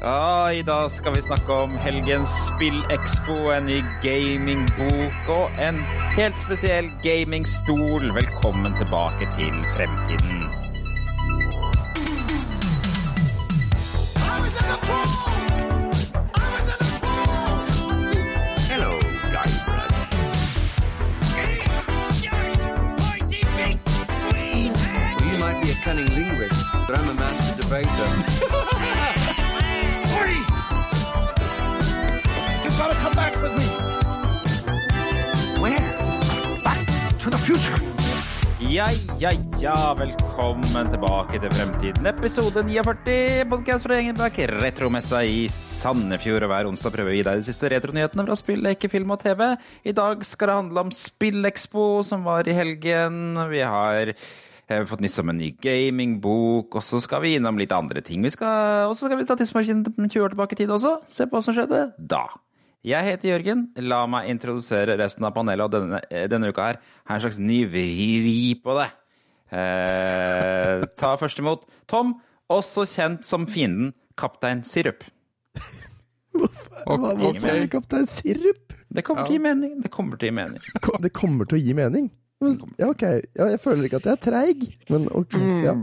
Ja, I dag skal vi snakke om helgens spillekspo, en ny gamingbok og en helt spesiell gamingstol. Velkommen tilbake til fremtiden. Ja, ja, ja, velkommen tilbake til fremtiden. Episode 49, podkast fra gjengen bak retromessa i Sandefjord. Og hver onsdag prøver vi å deg de siste retronyhetene fra spill, leke, film og TV. I dag skal det handle om Spillekspo, som var i helgen. Vi har eh, fått nyss om en ny gamingbok, og så skal vi innom litt andre ting. Og så skal vi ta tidsmaskinen 20 år tilbake i tid også. Se på hva som skjedde da. Jeg heter Jørgen. La meg introdusere resten av panelet. Og denne, denne uka her har jeg en slags ny vri på det. Eh, ta først imot Tom, også kjent som fienden Kaptein Sirup. Hva, hvorfor er Kaptein Sirup? Det kommer til å gi mening. Det kommer til å gi mening. Det kommer til å gi mening. Ja, ok. Ja, jeg føler ikke at jeg er treig, men ok. Ja.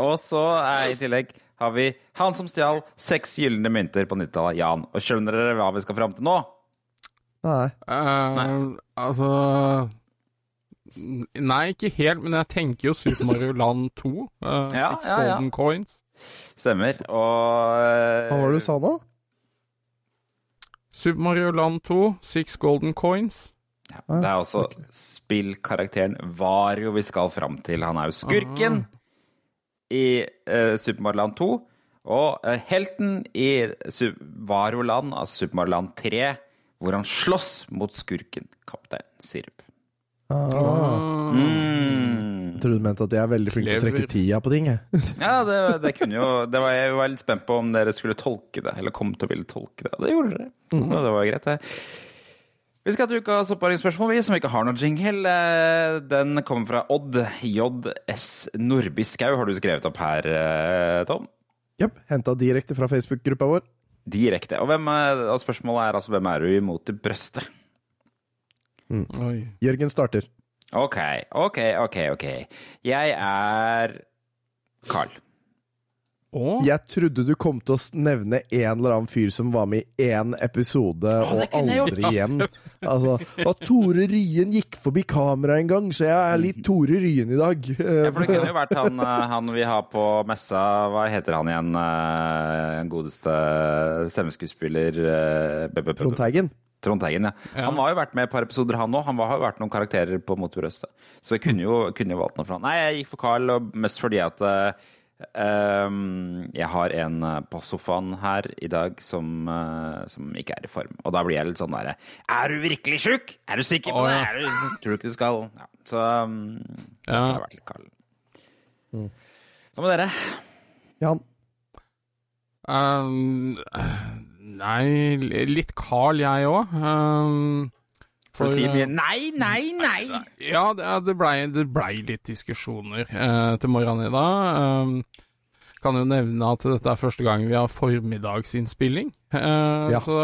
og så er i tillegg har vi han som stjal seks gylne mynter på 90-tallet, Jan. Og skjønner dere hva vi skal fram til nå? Nei. Eh, altså Nei, ikke helt, men jeg tenker jo Super Mario Land 2. Uh, Ja, Six ja, ja. Golden Coins. Stemmer. Og uh, Hva var det du sa nå? Super Mario Land 2, Six Golden Coins. Ja, det er også spillkarakteren Vario vi skal fram til. Han er jo skurken i uh, Super Mario Land 2. Og uh, helten i Varoland, altså Super Mario Land 3, hvor han slåss mot skurken Kaptein Sirup. Ah, Mm. jeg trodde du mente at jeg er veldig flink til å trekke tida på ting. Ja, det, det kunne jo det var, Jeg var litt spent på om dere skulle tolke det, eller kom til å ville tolke det. Og det gjorde dere. Så det var greit, det. Vi skal til ukas oppbaringsspørsmål, vi som ikke har noe jingle. Eh, Den kommer fra Odd JS Nordby Skau. Har du skrevet opp her, eh, Tom? Jepp. Henta direkte fra Facebook-gruppa vår. Direkte. Og, hvem er, og spørsmålet er altså hvem er du imot i brøstet? Oi. Jørgen starter. OK, OK, OK. ok. Jeg er Carl. Å? Jeg trodde du kom til å nevne en eller annen fyr som var med i én episode, og aldri igjen. Altså, at Tore Ryen gikk forbi kameraet en gang, så jeg er litt Tore Ryen i dag. Ja, for det kunne jo vært han, eh, han vi har på messa Hva heter han igjen? eh, Den godeste stemmeskuespiller eh, Trond Teigen. Trond Teigen, ja. Han har jo vært med et par episoder, han òg. Han har jo vært noen karakterer på Mot brøstet. Så jeg kunne jo, kunne jo valgt noe fra han. Nei, jeg gikk for Carl, og mest fordi at ehm, jeg har en eh, på sofaen her i dag som, uh, som ikke er i form. Og da blir jeg litt sånn derre Er du virkelig sjuk? Er du sikker på det? ja. Er du, tror du ikke du skal ja. Så um, Ja. har jeg vært litt kald Hva med dere? Jan. Um, nei, litt kald jeg òg. Um, For å si eh, mye Nei, nei, nei! Ja, det, det blei ble litt diskusjoner eh, til morgenen i dag. Um, kan jo nevne at dette er første gang vi har formiddagsinnspilling. Eh, Ja. Så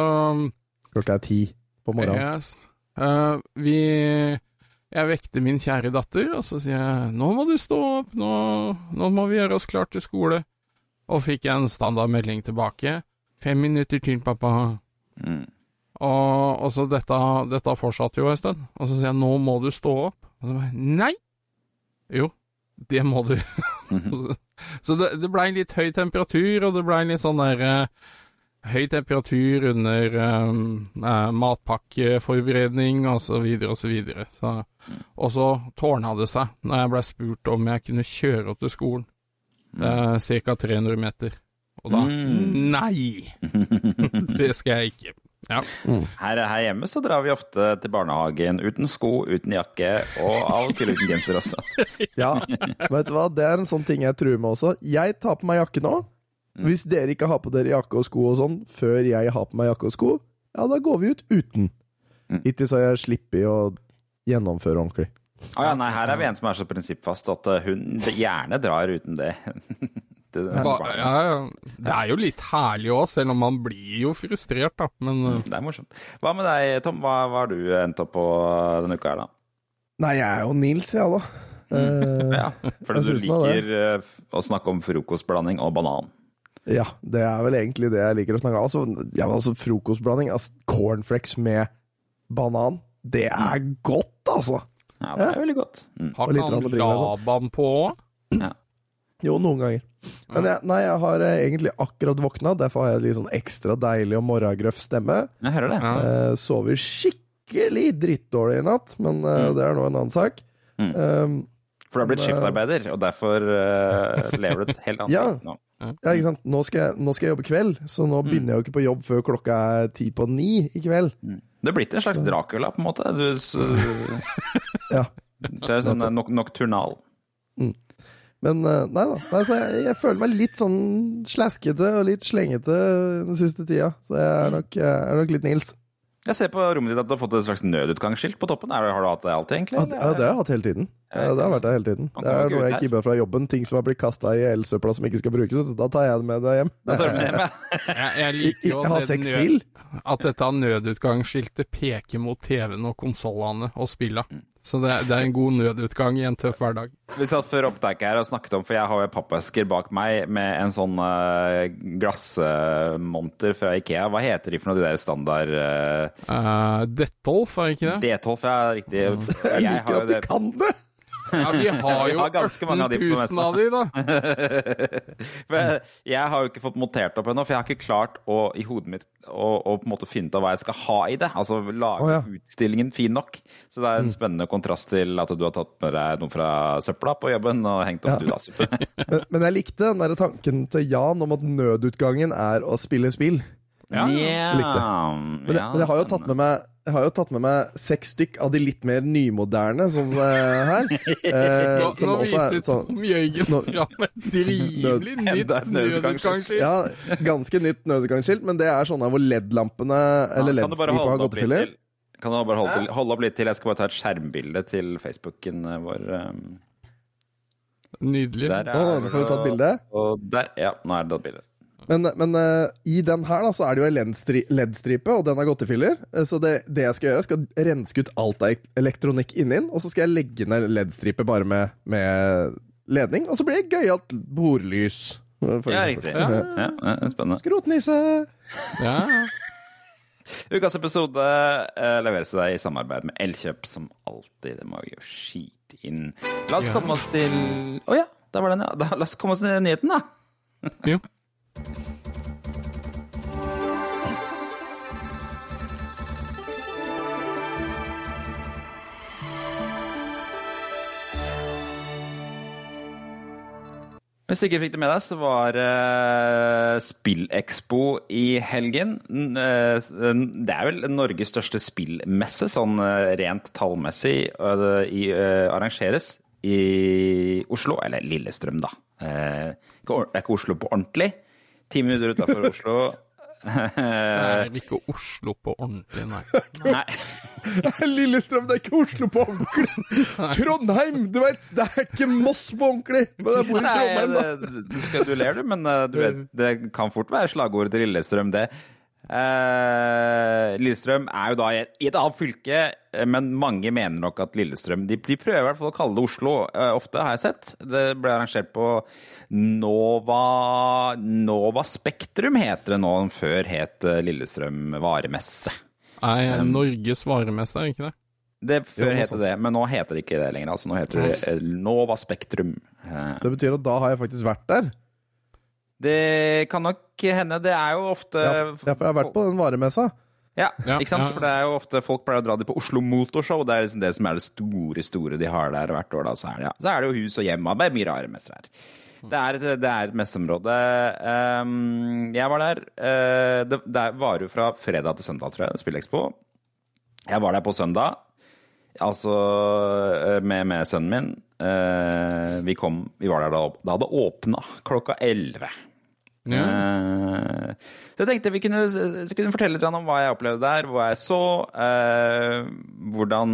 Klokka er ti på morgenen. Yes. Eh, vi Jeg vekter min kjære datter, og så sier jeg 'nå må du stå opp, nå, nå må vi gjøre oss klar til skole'. Og fikk jeg en standardmelding tilbake. 'Fem minutter til, pappa'. Mm. Og, og så dette, dette fortsatte jo en stund. Og så sier jeg 'nå må du stå opp'. Og så bare 'nei'. Jo, det må du. så det, det blei litt høy temperatur, og det blei litt sånn der eh, Høy temperatur under um, eh, matpakkeforberedning og så videre og så. Så, og så tårna det seg når jeg ble spurt om jeg kunne kjøre opp til skolen. Uh, Ca. 300 meter. Og da Mm. Nei! det skal jeg ikke. Ja. Her, her hjemme så drar vi ofte til barnehagen uten sko, uten jakke, og av og til uten genser også. Ja, vet du hva? Det er en sånn ting jeg truer med også. Jeg tar på meg jakke nå. Hvis dere ikke har på dere jakke og sko og sånn før jeg har på meg jakke og sko, ja, da går vi ut uten. Hittil så har jeg sluppet å gjennomføre ordentlig. Å ja, nei, her er vi en som er så prinsippfast at uh, hun gjerne drar uten det. Det, Ba, ja, ja. det er jo litt herlig òg, selv om man blir jo frustrert, da. Men eh, det er morsomt. Hva med deg, Tom? Hva, hva har du endt opp på denne uka her, da? Nei, jeg er jo Nils, jeg, da. Eh, Ja, fordi Jeg du liker eh, å snakke om frokostblanding og banan. Ja, det er vel egentlig det jeg liker å snakke om. Altså, ja, altså frokostblanding, altså cornflakes med banan, det er godt, altså! Ja, det er veldig godt. Mm. har ikke han sånn. Laban på òg? Jo, noen ganger. Men jeg, nei, jeg har eh, egentlig akkurat våkna, derfor har jeg litt sånn ekstra deilig og morgengrøff stemme. Jeg hører det. Ja. Eh, sover skikkelig drittdårlig i natt, men eh, det er nå en annen sak. Mm. Um, For du har blitt eh, skiftarbeider, og derfor eh, lever du et helt annet Ja. liv nå. ja, ikke sant? Nå skal, jeg, nå skal jeg jobbe kveld, så nå begynner jeg jo ikke på jobb før klokka er ti på ni i kveld. Du er blitt en slags Dracula, på en måte. Du, s- Ja. det er sånn nok nokturnal. Men eh, nei da. Nei, så jeg, jeg føler meg litt sånn slaskete og litt slengete den siste tida. Så jeg er nok, jeg er nok litt Nils. Jeg ser på rommet ditt at du har fått et slags nødutgangsskilt på toppen. Er det, har du hatt det alltid, egentlig? Ja, det, ja, det har jeg hatt hele tiden. Ja, det har vært der hele tiden. Det er noe jeg kibber fra jobben. Ting som har blitt kasta i elsøpla som ikke skal brukes. Så da tar jeg det med deg hjem. Da tar du med hjem, ja. Jeg, liker jo jeg har seks nød- til. at dette nødutgangsskiltet peker mot TV-en og konsollene og spilla. Så det, er- det er en god nødutgang i en tøff hverdag. Vi satt før opptaket her og snakket om, for jeg har jo pappesker bak meg med en sånn uh, glassmonter fra Ikea. Hva heter de for noe, de der standard uh, Uh, Detolf, er det ikke det? D12? Ja, riktig. Jeg Jeg har liker jo at du det. kan det! Ja, vi har Vi jo har ganske mange av de 18 på 000 av de, da. Jeg, har jo ikke fått montert opp ennå, for jeg har ikke klart å, i hodet mitt å, å på en måte finne ut av hva jeg skal ha i det. Altså lage oh, ja. utstillingen fin nok. Så det er en spennende kontrast til at du har tatt med deg noe fra søpla på jobben og hengt opp Ja. glassuppe. Men, men jeg likte den der tanken til Jan om at nødutgangen er å spille spill. Ja, ja. likte. Men, jeg, men jeg har jo tatt med meg jeg har jo tatt med meg seks stykk av de litt mer nymoderne, sånn som uh, her. Eh, som nå også er viser sånn- Tom Jørgen Nå- fram et rimelig nytt nødutgangsskilt. Ja, ganske nytt nødutgangsskilt, men det er sånne hvor LED-lampene, eller du LED-stripa, har gått til Kan du bare holde, til, holde opp litt til? Jeg skal bare ta et skjermbilde til Facebooken eh, vår. um, Nydelig. Der Å, nå får vi ta et bilde. Og der, ja, nå er det tatt bilde. Men, men uh, i den her da, så er det jo en LED-stri- LED-stripe, og den har gått i filler. Eh, Så det, det jeg skal gjøre, jeg skal renske ut alt av elektronikk inni den, og så skal jeg legge ned LED-stripe bare med, med ledning, og så blir det gøyalt bordlys. eh, Ja, riktig. Ja, ja, spennende. Skrotnisse! Ja, ja. Ukas episode eh, leveres til deg i samarbeid med Elkjøp, som alltid. Det må vi jo skite inn. La oss Ja. komme oss til Å ja, der var den, ja. Da, la oss komme oss til nyheten, da. Jo. Hvis du ikke fikk det med deg, så var uh, Spillekspo i helgen. Eh, det er vel Norges største spillmesse, sånn eh, rent tallmessig. i, eh, arrangeres i Oslo, eller Lillestrøm, da. Eh, det er ikke Oslo på ordentlig. Ti minutter utafor Oslo. Det er ikke Oslo på ordentlig, nei. Nei. Lillestrøm, det er ikke Oslo på ordentlig! Trondheim! Du vet, det er ikke Moss på ordentlig! Men jeg bor i Trondheim, da. Nei, det- du skal du ler, du, men eh, du vet, det kan fort være slagordet til Lillestrøm, det. Eh, Lillestrøm er jo da i et, i et annet fylke, eh, men mange mener nok at Lillestrøm De, de prøver i hvert fall å kalle det Oslo, eh, ofte, har jeg sett. Det ble arrangert på Nova Nova Spektrum, heter det nå. Før het eh, Lillestrøm varemesse. Nei, Norges varemesse, er det ikke det? Det Før het det men nå heter det ikke det lenger. altså Nå heter det eh, Nova Spektrum. Eh, Det betyr at da har jeg faktisk vært der. Det kan nok hende. Det er jo ofte Ja, for jeg har vært på den varemessa. Ja, Ja, ikke sant? ja. For det er jo ofte folk pleier å dra de på Oslo Motorshow. Det er liksom det som er det store, store de har der hvert år. Da. Så, er det, ja. så er det jo hus og hjem. Det er mye rare messer her. Det er, et, det er et messeområde. Ehm, jeg var der. eh, det, det varer jo fra fredag til søndag, tror jeg, Spillekspo. Jeg var der på søndag, altså eh, med, med sønnen min. Eh, vi, kom, vi var der da, da hadde åpna klokka 11. Eh, så jeg tenkte vi kunne, så kunne fortelle litt om hva jeg opplevde der, hva jeg så, eh, hvordan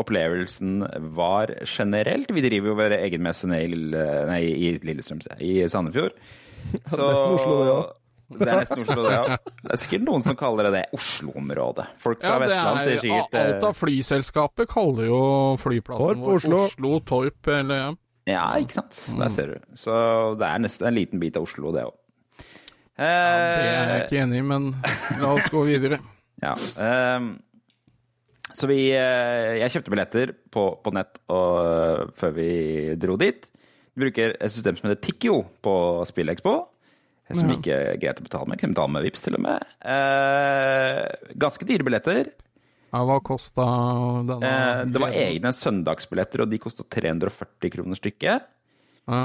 opplevelsen var generelt. Vi driver jo vår egen messe i, Lille, i Lillestrøm, i Sandefjord. Så, nesten Oslo, det er nesten Oslo, det, ja. Det er sikkert noen som kaller det det Oslo-området. Folk fra Ja, Vestland sier er, sikkert alt eh, av flyselskapet kaller jo flyplassen Torp, vår Oslo. Oslo, Torp eller ja. Ja, ikke sant. Der ser du. Så det er nesten en liten bit av Oslo, det òg. Det er jeg ikke enig i, men la oss gå videre. Ja. um, så vi eh, Jeg kjøpte billetter på, på nett og, før vi dro dit. Vi bruker et system som heter Tikkio på SpillExpo. Som Ja. ikke er greit å betale med. Kunne betale med Vipps til og med. Eh, ganske dyre billetter. Ja, hva kosta denne? Eh, det var egne søndagsbilletter, og de kosta 340 kroner stykket. Ja.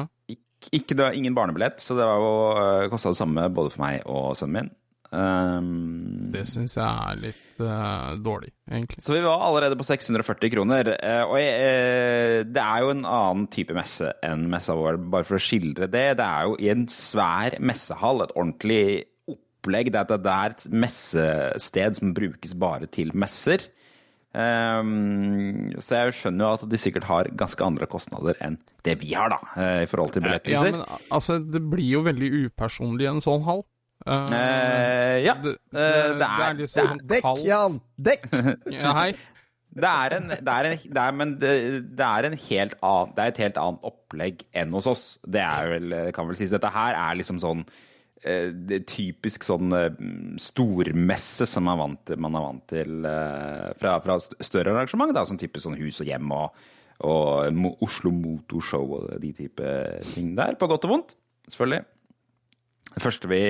Ikke, det var ingen barnebillett, så det var jo, kosta det samme både for meg og sønnen min. Um, Det syns jeg er litt uh, dårlig, egentlig. Så vi var allerede på 640 kroner. Uh, Og eh, det er jo en annen type messe enn messa vår, bare for å skildre det. Det er jo i en svær messehall, et ordentlig opplegg. Det er, det er et messested som brukes bare til messer. Ehm, så jeg skjønner jo at de sikkert har ganske andre kostnader enn det vi har, da, eh, i forhold til Ja, men altså, det blir jo veldig upersonlig i en sånn hall. Uh, Eh, ja. det, det, det er- det er- sånn Dekk, Jan! Dekk! Ja, hei. Det er en, det er en, det er, men det, det er en helt annen, det er et helt annet opplegg enn hos oss. Det er vel, kan vel sies. Dette her er liksom sånn eh, det er typisk sånn eh, stormesse som man er vant til, man er vant til eh, fra, fra større arrangement, da, som typisk sånn Hus og Hjem og, og Oslo Motorshow og de type ting der, på godt og vondt, selvfølgelig. Det første vi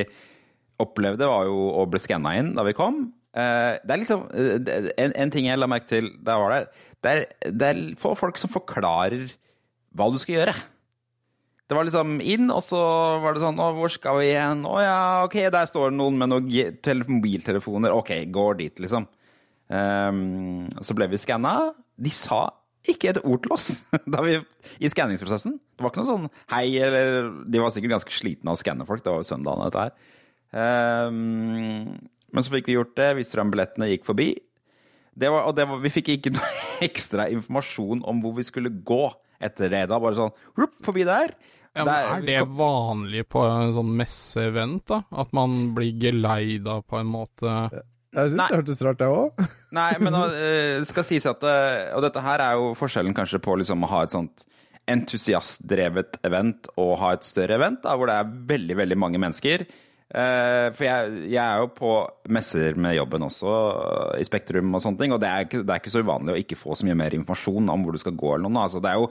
opplevde, var jo å bli skanna inn da vi kom. Eh, Det er liksom eh, en, en ting jeg la merke til da jeg var der. Det er, det er få folk som forklarer hva du skal gjøre. Det var liksom inn, og så var det sånn Å, hvor skal vi igjen? Å ja, ok, der står det noen med noen mobiltelefoner. Ok, går dit, liksom. Um, så ble vi skanna. De sa ikke et ord til oss vi, i skanningsprosessen. Det var ikke noe sånn hei, eller De var sikkert ganske slitne av å skanne folk. Det var jo søndagen, dette her. Um, men så fikk vi gjort det, viste fram billettene, gikk forbi. Var, og var, vi fikk ikke noe ekstra informasjon om hvor vi skulle gå etter det. Da bare sånn rup, forbi der. Ja, men Der- er det vanlig på en sånn messeevent, da? At man blir geleida på en måte? Jeg syns det hørtes rart, det òg. Nei, men nå, eh, det skal sies at eh, Og dette her er jo forskjellen kanskje på liksom å ha et sånt entusiastdrevet event og ha et større event, da, hvor det er veldig, veldig mange mennesker. Eh, For jeg, jeg er jo på messer med jobben også, i Spektrum og sånne ting, og det er, ikke, det er ikke så uvanlig å ikke få så mye mer informasjon om hvor du skal gå eller noe. Altså, det er jo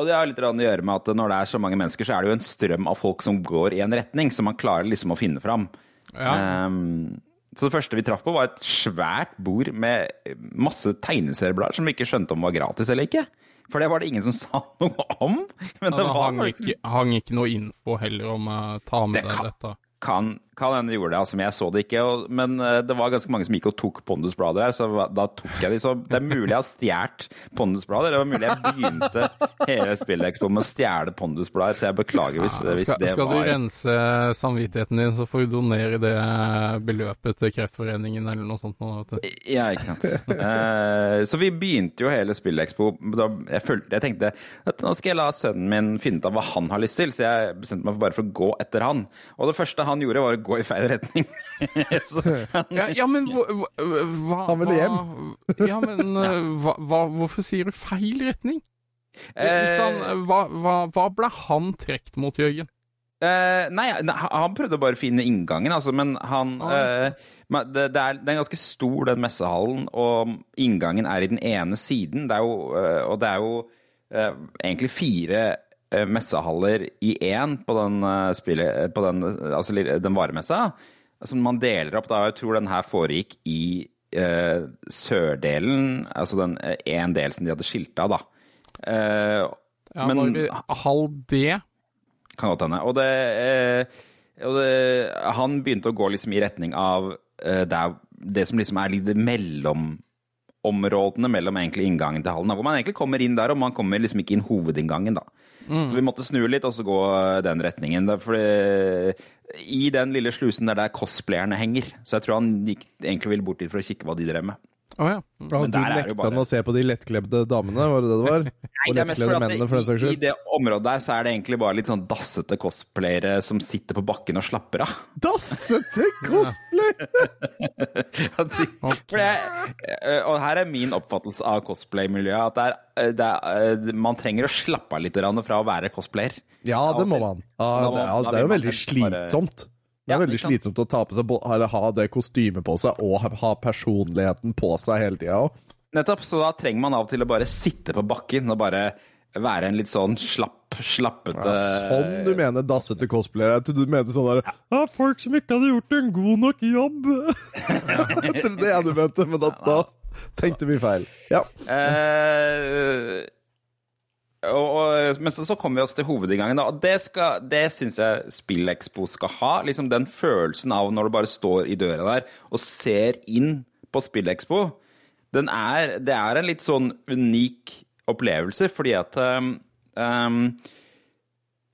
og det har litt å gjøre med at når det er så mange mennesker, så er det jo en strøm av folk som går i en retning, så man klarer liksom å finne fram. Ja. Um, så det første vi traff på, var et svært bord med masse tegneserieblader som vi ikke skjønte om var gratis eller ikke. For det var det ingen som sa noe om. Men det Det var hang ikke, hang ikke noe info heller om uh, ta med Det deg kan- dette. Kan, kan hende gjorde det, altså, men jeg så det ikke. Og, men eh, det var ganske mange som gikk og tok Pondusblader her, så da tok jeg de. Så det er mulig jeg har stjålet Pondusblader. Det var mulig jeg begynte hele Spillekspo med å stjele Pondusblader, så jeg beklager hvis, hvis skal, det skal du rense samvittigheten din, så får du donere det beløpet til Kreftforeningen eller noe sånt. Noe. Ja, ikke sant. uh, så vi begynte jo hele Spillekspo. Jeg, følte, jeg tenkte at nå skal jeg la sønnen min finne ut av hva han har lyst til, så jeg bestemte meg for bare for å gå etter han. Og det første han gjorde, var å gå i feil retning. så, Ja, ja men hva, hva, Han ville hjem. Ja, men uh, hva, hva, hvorfor sier du feil retning? Han, Eh, hva, hva, ble han trukket mot, Jørgen? Uh, nei, han prøvde bare å finne inngangen, altså, men han Ah. eh, det, det, er, det er ganske stor, den messehallen, og inngangen er i den ene siden. Det jo, uh, og det er jo eh, egentlig fire eh, messehaller i én på den, eh, spillet, på den, altså, den varemessa. Altså, man deler opp da, jeg tror den her foregikk i eh, sørdelen, altså den én del som de hadde skilt av, da. Eh, Ja, men- halv D? kan godt hende. Og det, eh, og det Han begynte å gå liksom i retning av eh, det, som liksom er litt mellomområdene mellom egentlig inngangen til hallen. Hvor man egentlig kommer inn der, og man kommer liksom ikke inn hovedinngangen, da. Så vi måtte snu litt og så gå den retningen. Da, for i den lille slusen der der cosplayerne henger. Så jeg tror han gikk, egentlig ville bort dit for å kikke hva de drev med. Å ja. Mm. Men du er nekta bare- å se på de lettkledde damene, var det det det var? Nei, Og det er mest lettkledde mennene, for den saks i, I det området der så er det egentlig bare litt sånn dassete cosplayere som sitter på bakken og slapper av. Dassete cosplayere! Det, er- og her er min oppfattelse av cosplay-miljøet. At det er, det er, man trenger å slappe av litt fra å være cosplayer. Ja, det må man. Ja, det, er, det er jo veldig slitsomt. Det er veldig ja, slitsomt å ta på seg, eller ha det kostymet på seg og ha, personligheten på seg hele tida òg. Nettopp, så da trenger man av og til å bare sitte på bakken og bare være en litt sånn slapp, slappete Sånn du mener dassete cosplayer. Jeg trodde du mente sånn derre ja, Folk som ikke hadde gjort en god nok jobb. Det er det du mente, men da, da tenkte vi feil. Ja. Eh, og, og, men så, så kommer vi oss til hovedinngangen. Og det, skal- det syns jeg SpillExpo skal ha. Liksom den følelsen av når du bare står i døra der og ser inn på SpillExpo. Er, det er en litt sånn unik opplevelse, fordi at um,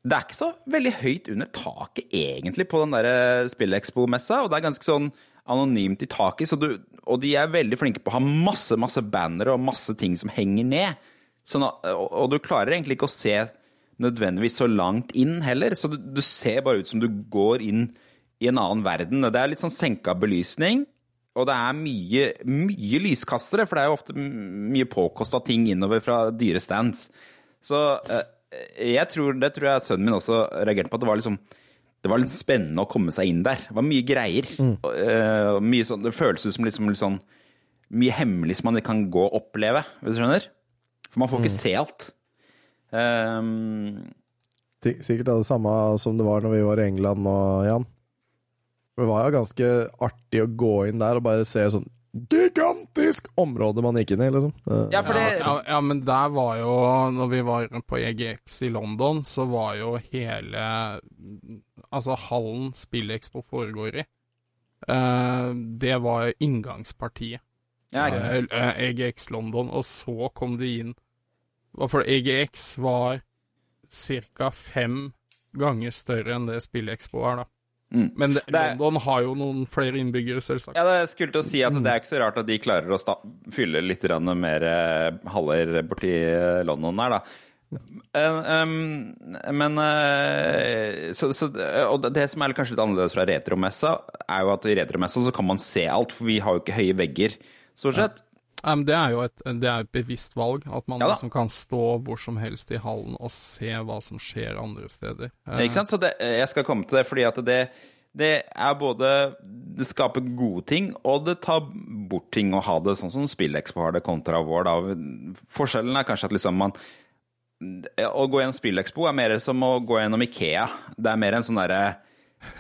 det er ikke så veldig høyt under taket, egentlig, på den der SpillExpo-messa. Og det er ganske sånn anonymt i taket, du, og de er veldig flinke på å ha masse, masse bannere og masse ting som henger ned. Sånn og, og du klarer egentlig ikke å se nødvendigvis så langt inn heller, så du, du ser bare ut som du går inn i en annen verden. Og det er litt sånn senka belysning. Og det er mye, mye lyskastere, for det er jo ofte mye påkosta ting innover fra dyre stands. Så eh, jeg tror, det tror jeg sønnen min også reagerte på, at det var liksom det var litt spennende å komme seg inn der. Det var mye greier. Og, uh, mye sånn, det føles ut som liksom, litt sånn mye hemmelig som man kan gå og oppleve, hvis du skjønner? For man får ikke se alt. Um, Sik- Sikkert det samme som det var når vi var i England nå, Jan. Det var jo ganske artig å gå inn der og bare se sånn gigantisk område man gikk inn i, liksom. Ja, for det Ja, ja, men der var jo Når vi var på EGX i London, så var jo hele Altså hallen SpillExpo foregår i. eh, det var inngangspartiet. ja, sant? Eh, eh, EGX London, og så kom de inn For EGX var ca. fem ganger større enn det SpillExpo er, da. Mm. Men det, Det er- London har jo noen flere innbyggere, selvsagt. Ja, det skulle til å si at det er ikke så rart at de klarer å sta fylle litt mer eh, haller borti eh, London der, da. Men eh, så, så, Og det- det som er kanskje litt annerledes fra retromessa, er jo at i retromessa så kan man se alt, for vi har jo ikke høye vegger, stort sett. Men det er jo et, det er et bevisst valg, at man Ja liksom kan stå hvor som helst i hallen og se hva som skjer andre steder. Uh, Ikke sant? Så det, jeg skal komme til det, fordi at det, det er både Det skaper gode ting, og det tar bort ting å ha det sånn som SpillExpo har det kontra vår. Da. Forskjellen er kanskje at liksom man Å gå gjennom SpillExpo er mer som å gå gjennom Ikea. Det er mer en sånn derre eh,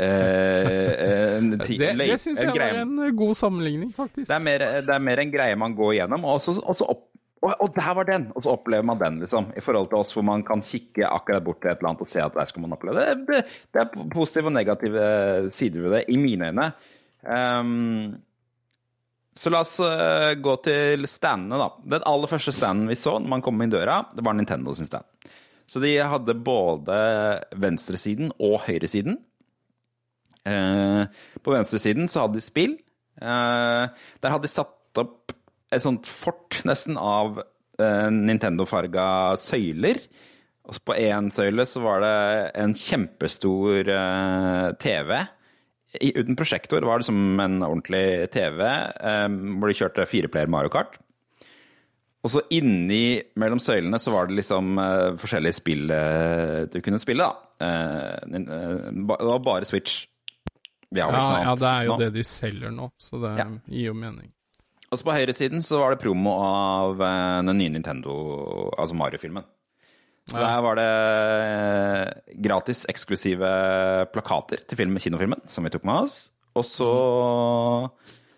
en ting, Det, det syns jeg var en eh, god sammenligning, faktisk. det er, mer, det er mer en greie man går gjennom, og så, og så opp, og, der var den! Og så opplever man den, liksom. I forhold til oss hvor man kan kikke akkurat bort til et eller annet og se at der skal man oppleve det. Det, er positive og negative sider ved det, i mine øyne. Um, så la oss eh, gå til standene, da. Den aller første standen vi så når man kom inn døra, det var Nintendo sin stand. Så de hadde både venstresiden og høyresiden. Eh, på venstresiden så hadde de spill. Eh, der hadde de satt opp et sånt fort nesten av eh, Nintendo-farga søyler. Og på én søyle så var det en kjempestor TV. Uten prosjektor var det som en ordentlig TV, hvor de kjørte fireplayer Mario Kart. Og så inni mellom søylene så var det liksom forskjellige spill du kunne spille, da. Det var bare Switch. Vi har ja, ja, det er jo nå. det de selger nå, så det Ja. gir jo mening. Og så på høyresiden så var det promo av eh, den nye Nintendo, altså Mario-filmen. Så der var det eh, gratis eksklusive plakater til film, kinofilmen, som vi tok med oss. Og så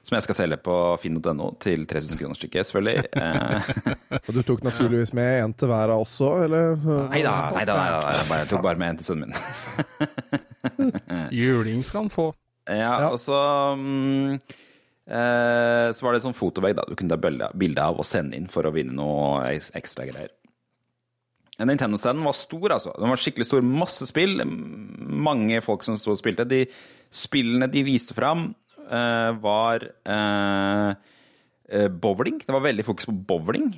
Som jeg skal selge på finn.no til 3000 kroner stykket, selvfølgelig. Eh, Og du tok naturligvis med en til hver av oss òg, eller? Nei da, nei da, jeg tok bare med en til sønnen min. Juling skal han få. Ja, Ja. og så um, eh, Så var det sånn fotovegg da du kunne ta bilde av og sende inn for å vinne noe ekstra greier. Nintendo-standen var stor, altså. Den var skikkelig stor. Masse spill. Mange folk som sto og spilte. De spillene de viste fram, eh, var eh, eh, bowling. Det var veldig fokus på bowling.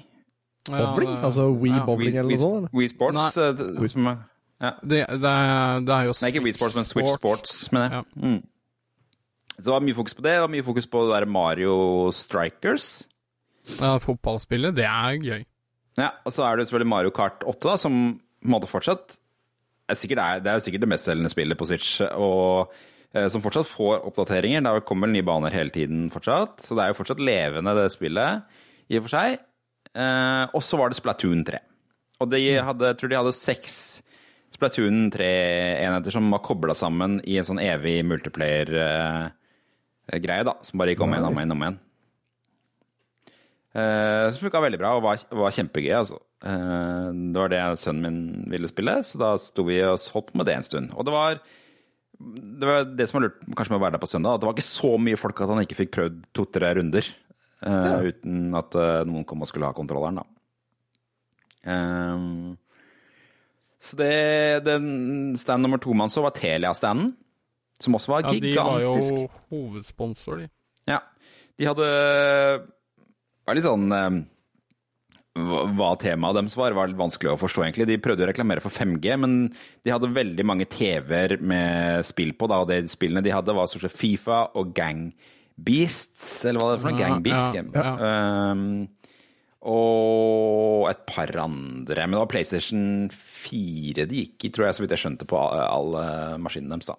Bowling? Ja, Altså Wii ja. bowling eller noe sånt? We Wii Sports. Nei. eh, som, ja. Det, det, det er jo Nei, ikke Wii Sports, men Switch Sports. mener jeg. Ja. Mm. Så det var mye fokus på det. Det var mye fokus på det der Mario Strikers. Ja, fotballspillet, det er gøy. Ja, og så er det selvfølgelig Mario Kart 8, da, som på en måte fortsatt er sikkert, er, Det er jo sikkert det mestselgende spillet på Switch, og eh, som fortsatt får oppdateringer. Det kommer vel nye baner hele tiden fortsatt, så det er jo fortsatt levende, det spillet, i og for seg. Eh, og så var det Splatoon 3. Og de hadde, jeg tror de hadde seks Splatoon 3-enheter som var kobla sammen i en sånn evig multiplayer-greie, da, som bare gikk om igjen om igjen om igjen. Uh, som funka veldig bra og var, var kjempegøy. Altså. Uh, det var det sønnen min ville spille, så da sto vi og holdt på med det en stund. Og det var det, var det som var lurt kanskje med å være der på søndag, at det var ikke så mye folk at han ikke fikk prøvd to-tre runder eh, uten at uh, noen kom og skulle ha kontrolleren, da. Eh, så det, den stand nummer to man så, var Telia-standen, som også var gigantisk. Ja, de var jo hovedsponsor, de. Ja. De hadde var litt sånn eh, hva temaet deres var, var litt vanskelig å forstå, egentlig. De prøvde å reklamere for 5G, men de hadde veldig mange TV-er med spill på, da, og de spillene de hadde, var stort sett Fifa og Gang Beasts, eller hva det er for noe? Ja, Gang Beasts. ja, game. ja. Um, og et par andre. Men det var PlayStation 4 de gikk i, tror jeg, så vidt jeg skjønte, på alle, maskinene deres, da.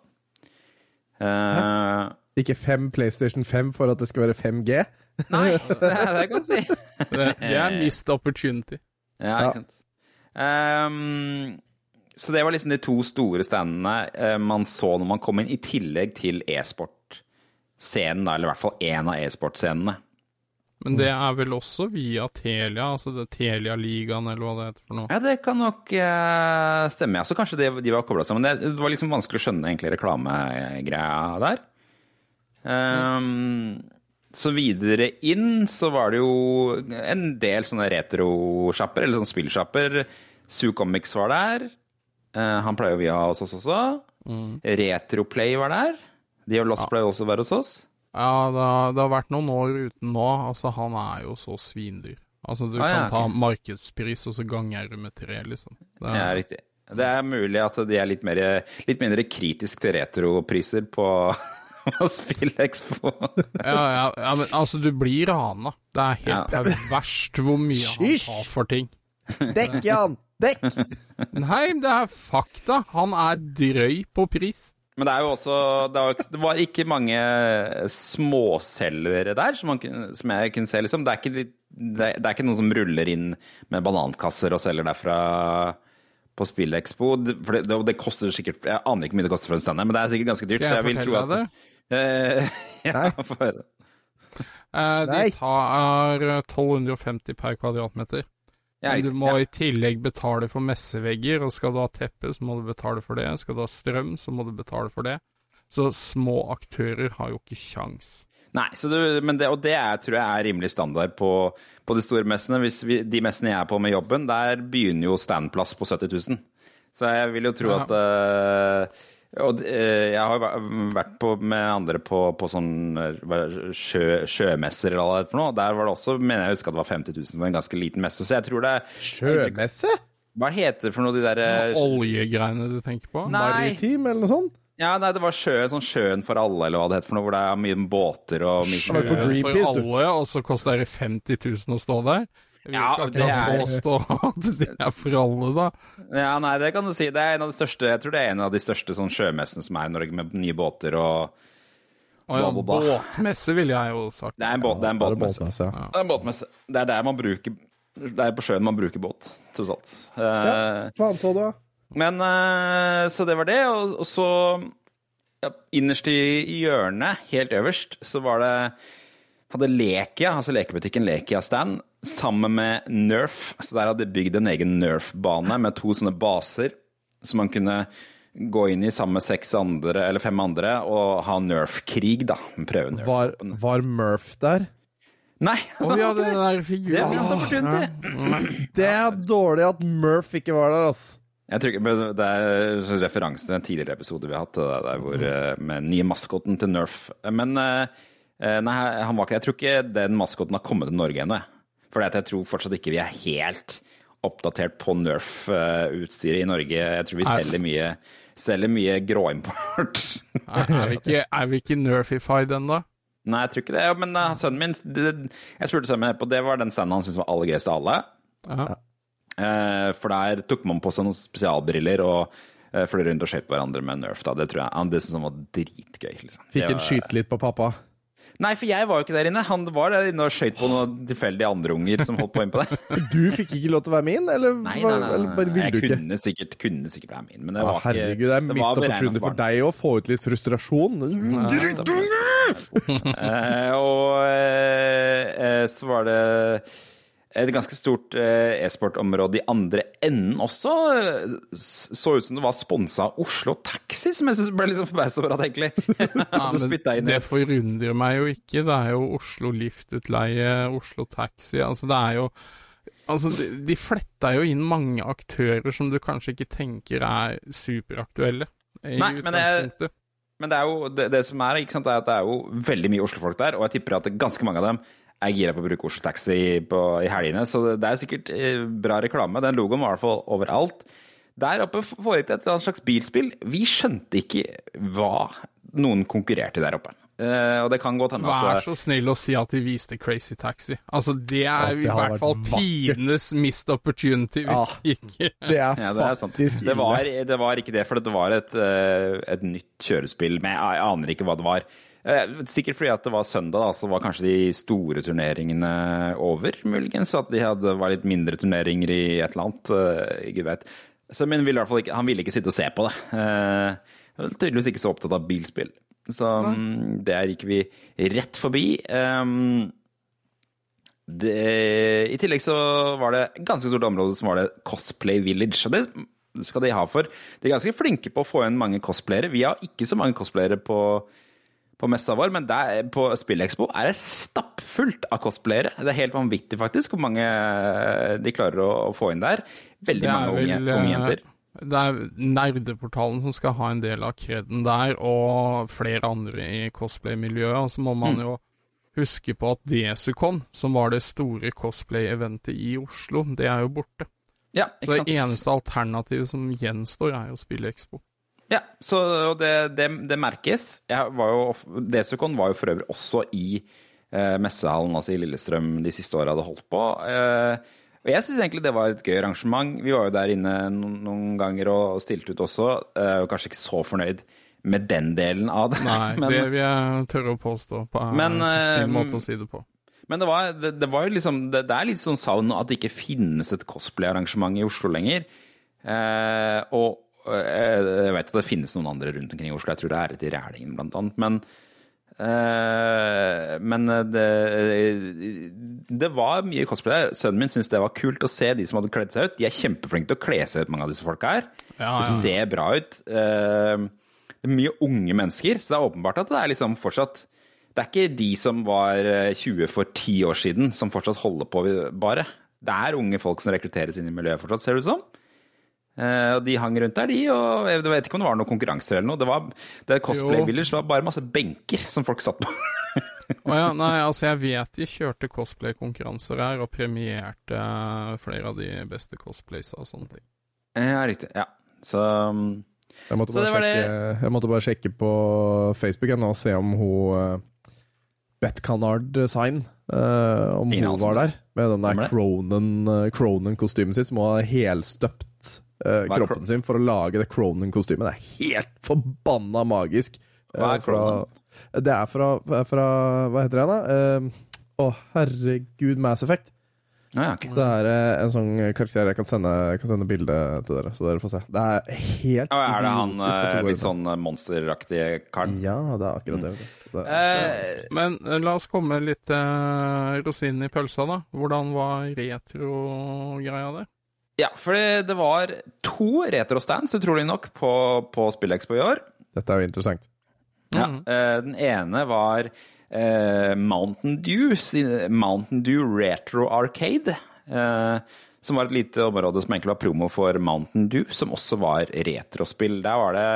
Uh, Ikke fem PlayStation 5 for at det skal være 5G? nei, det, det kan du si. Det, det er mist opportunity. Ja, Ja. ikke sant. Um, så det var liksom de to store standene eh, man så når man kom inn, i tillegg til e-sport-scenen, da, eller i hvert fall én av e-sport-scenene. Men det er vel også via Telia, altså det Telia-ligaen, eller hva det heter for noe. Ja, det kan nok eh, stemme, ja. Så kanskje det, de var kobla sammen. Det, det var liksom vanskelig å skjønne egentlig reklamegreia der. Ehm, så videre inn så var det jo en del sånne retrosjapper, eller sånne spillsjapper. Sue Comics var der. Uh, han pleier jo vi å ha hos oss også. Retroplay var der. De har Lost ja. pleier også å være hos oss. Ja, det har, det har vært noen år uten nå. Altså, han er jo så svindyr. Altså, du Ah, ja, kan ta okay. markedspris, og så ganger du med tre, liksom. Det er, Ja, riktig. Det er mulig at de er litt, mer, litt mindre kritisk til retropriser på, på SpillExpo. ja, ja, ja, men altså, du blir rana. Det er helt Ja. perverst hvor mye han tar for ting. Dekk, Jan! Dekk! Nei, det er fakta. Han er drøy på pris. Men det er jo også Det var, det var ikke mange småselgere der, som, man, som jeg kunne se, liksom. Det er, ikke, det, er, det er ikke noen som ruller inn med banankasser og selger derfra på SpillExpo. For det, det, det koster sikkert Jeg aner ikke hvor mye det koster for en stand, men det er sikkert ganske dyrt. Skal så jeg jeg vil tro fortelle at deg det? Uh, ja, Nei. Eh, de tar eh, 1250 per kvadratmeter. Men du må i tillegg betale for messevegger, og skal du ha teppe, så må du betale for det. Skal du ha strøm, så må du betale for det. Så små aktører har jo ikke kjangs. Nei, så du, men det, og det er, tror jeg er rimelig standard på, på de store messene. Hvis vi, de messene jeg er på med jobben, der begynner jo standplass på 70 000. Så jeg vil jo tro Ja. at eh, Og eh, jeg har væ- vært på, med andre på, på sånn eh, sjø, sjømesser eller hva det er for noe. Der var det også, mener jeg husker at det var 50 000 for en ganske liten messe. Så jeg tror det Sjømesse? Hva heter det for noe, de derre Oljegreiene du tenker på? Nei. Maritim, eller noe sånt? Ja, nei, det var sjø, sånn Sjøen for alle, eller hva det heter for noe, hvor det er mye båter og mye Eh, Greenpeace, For alle, og så koster det 50 000 å stå der. Jeg Ja, ikke det er- påstå at det er for alle, da. Ja, nei, det kan du si. Det er en av de største, jeg tror det er en av de største sånn sjømessene som er i Norge, med nye båter og Å ja, båtmesse ville jeg jo sagt. Det er en, båt, det er en båtmesse. båtmesse, ja. Det er en båtmesse. Det er der man bruker Det er på sjøen man bruker båt, tross alt. Ja, Faen så du, da? Men eh, Så det var det, og, og så ja, Innerst i i hjørnet, helt øverst, så var det hadde Lekia, altså lekebutikken Lekia-stand, sammen med Nerf. Så der hadde de bygd en egen Nerf-bane med to sånne baser som man kunne gå inn i sammen med seks andre, eller fem andre, og ha Nerf-krig, da. Prøve Nerf. Var, var Murf der? Nei! Oh, ja, den der Det er figuren. mist. Det er dårlig at Murf ikke var der, altså. Jeg tror Det er referanse til en tidligere episode vi har hatt, det der hvor, eh, med den nye maskoten til Nerf. Men eh, nei, han var ikke Jeg tror ikke den maskoten har kommet til Norge ennå. jeg. For jeg tror fortsatt ikke vi er helt oppdatert på Nerf-utstyret i Norge. Jeg tror vi selger mye, selger mye gråimport. Er, er vi ikke, er vi ikke nerfified ennå? Nei, jeg tror ikke det. Ja, Men eh, sønnen min det, Jeg spurte sønnen min på det var den standen han syntes var aller gøyest av alle. Ja. Eh, for der tok man på seg noen spesialbriller og eh, fløy rundt og skjøt på hverandre med Nerf. da, Det tror jeg han det syntes han var dritgøy. liksom. Fikk en skyte litt på pappa. Nei, for jeg var jo ikke der inne. Han var der inne og skøyt på noen tilfeldige andre unger som holdt på innpå der. Du fikk ikke lov til å være med inn, eller, Nei, nei, nei, eller bare ville Jeg du ikke? kunne sikkert, kunne sikkert være med inn, men det var ikke herregud, det er mista mist opportunity for deg å få ut litt frustrasjon. Drittunge! uh, og uh, så var det et ganske stort eh, e-sportområde i andre enden også. Så ut som det var sponsa av Oslo Taxi, som jeg synes ble litt forbausa forbauset over at egentlig Ja, det forundrer meg jo ikke. Det er jo Oslo Liftutleie, Oslo Taxi Altså, det er jo Altså, de, de fletta jo inn mange aktører som du kanskje ikke tenker er superaktuelle. I Nei, men det. Men det er jo det, det som er, ikke sant, er at det er jo veldig mye Oslo-folk der, og jeg tipper at ganske mange av dem er gira på å bruke Oslo Taxi på, i helgene, så det, det er sikkert eh, bra reklame. Den logoen var i hvert fall overalt. Der oppe foregikk det et eller annet slags bilspill. Vi skjønte ikke hva noen konkurrerte der oppe. Uh, og det kan godt hende Vær så snill å si at de viste Crazy Taxi. Altså, det er det i hvert fall tidenes missed opportunity, hvis ikke Det er Ja, det er faktisk Det var, det var ikke det, for det var et, eh, et nytt kjørespill, men jeg, jeg aner ikke hva det var. Eh, Sikkert fordi at det var søndag, da, så var kanskje de store turneringene over, muligens. Så at de hadde, var litt mindre turneringer i et eller annet. eh, Gud vet. Så, men ville ikke, han ville ikke sitte og se på det. Eh, tydeligvis ikke så opptatt av bilspill. Så mm, der gikk vi rett forbi. Um, det, I tillegg så var det et ganske stort område som var det Cosplay Village. Og det skal de ha for. De er ganske flinke på å få inn mange cosplayere. Vi har ikke så mange cosplayere på, på messa vår, men der, på SpillExpo er det stappfullt av cosplayere. Det er helt vanvittig faktisk hvor mange de klarer å, å få inn der. Veldig mange unge, vel, unge eh, jenter. Det er Nerdeportalen som skal ha en del av kreden der, og flere andre i cosplay-miljøet. Og så må man Mm. jo huske på at Desicon, som var det store cosplay-eventet i Oslo, det er jo borte. Ja, Så det eneste alternativet som gjenstår, er jo SpillExpo. Ja, så det, det, det merkes. Jeg var jo, Desicon var jo for øvrig også i eh, messehallen, altså i Lillestrøm, de siste åra hadde holdt på. Eh, og jeg syns egentlig det var et gøy arrangement. Vi var jo der inne noen, ganger og stilte ut også, eh, og kanskje ikke så fornøyd med den delen av det. Nei, men, det vil jeg tørre å påstå på en eh, snill måte å si det på. men det var, det, det var liksom det, det er litt sånn savn at det ikke finnes et cosplay-arrangement i Oslo lenger. Eh, og eh, jeg vet at det finnes noen andre rundt omkring i Oslo. Jeg tror det er et i Rælingen, blant annet. Men, eh, men det, det var mye cosplay. Sønnen min syntes det var kult å se de som hadde kledd seg ut. De er kjempeflinke til å kle seg ut, mange av disse folka her. Ja, ja. ser bra ut. Eh, det er mye unge mennesker, så det er åpenbart at det er liksom fortsatt Det er ikke de som var eh, 20 for 10 år siden, som fortsatt holder på, bare. Det er unge folk som rekrutteres inn i miljøet fortsatt, ser det ut som. Eh, og de hang rundt der, de, og jeg vet ikke om det var noen konkurranser eller noe. Det var, det Cosplay. Village var bare masse benker som folk satt på. Å ja, nei, altså jeg vet de kjørte cosplay-konkurranser her, og premierte eh, flere av de beste cosplaysa og sånne ting. ja, riktig. Ja. Så um, Jeg måtte, Så bare det var sjekke, jeg måtte bare sjekke på Facebook og se om hun uh, Beth Canard Sign eh, Om Ingen hun var der. Med den der er eh, Cronen-kostymet sitt, som hun har helstøpt Eh, er kroppen sin for å lage det Cronin-kostymet. Det er helt forbanna magisk. Hva er Eh, fra, det er fra, fra Hva heter det da? da? uh, oh, herregud, Mass Effect. ja, okay. Det er eh, en sånn karakter jeg kan sende, kan sende bilde til dere, så dere får se. Det er helt Ja, er det han eh, litt sånn monsteraktig monsteraktige karen? Ja, det er akkurat det. Mm. det er, Eh, Men eh, la oss komme litt til rosinen i pølsa, da. Hvordan var retro-greia der? Ja, for det, var to retrostands, utrolig nok, på, på SpillExpo i år. Dette er jo interessant. Ja, mm. eh, den ene var eh, Mountain Dew, Mountain Dew Retro Arcade. eh, som var et lite område som egentlig var promo for Mountain Dew, som også var retrospill. Der var det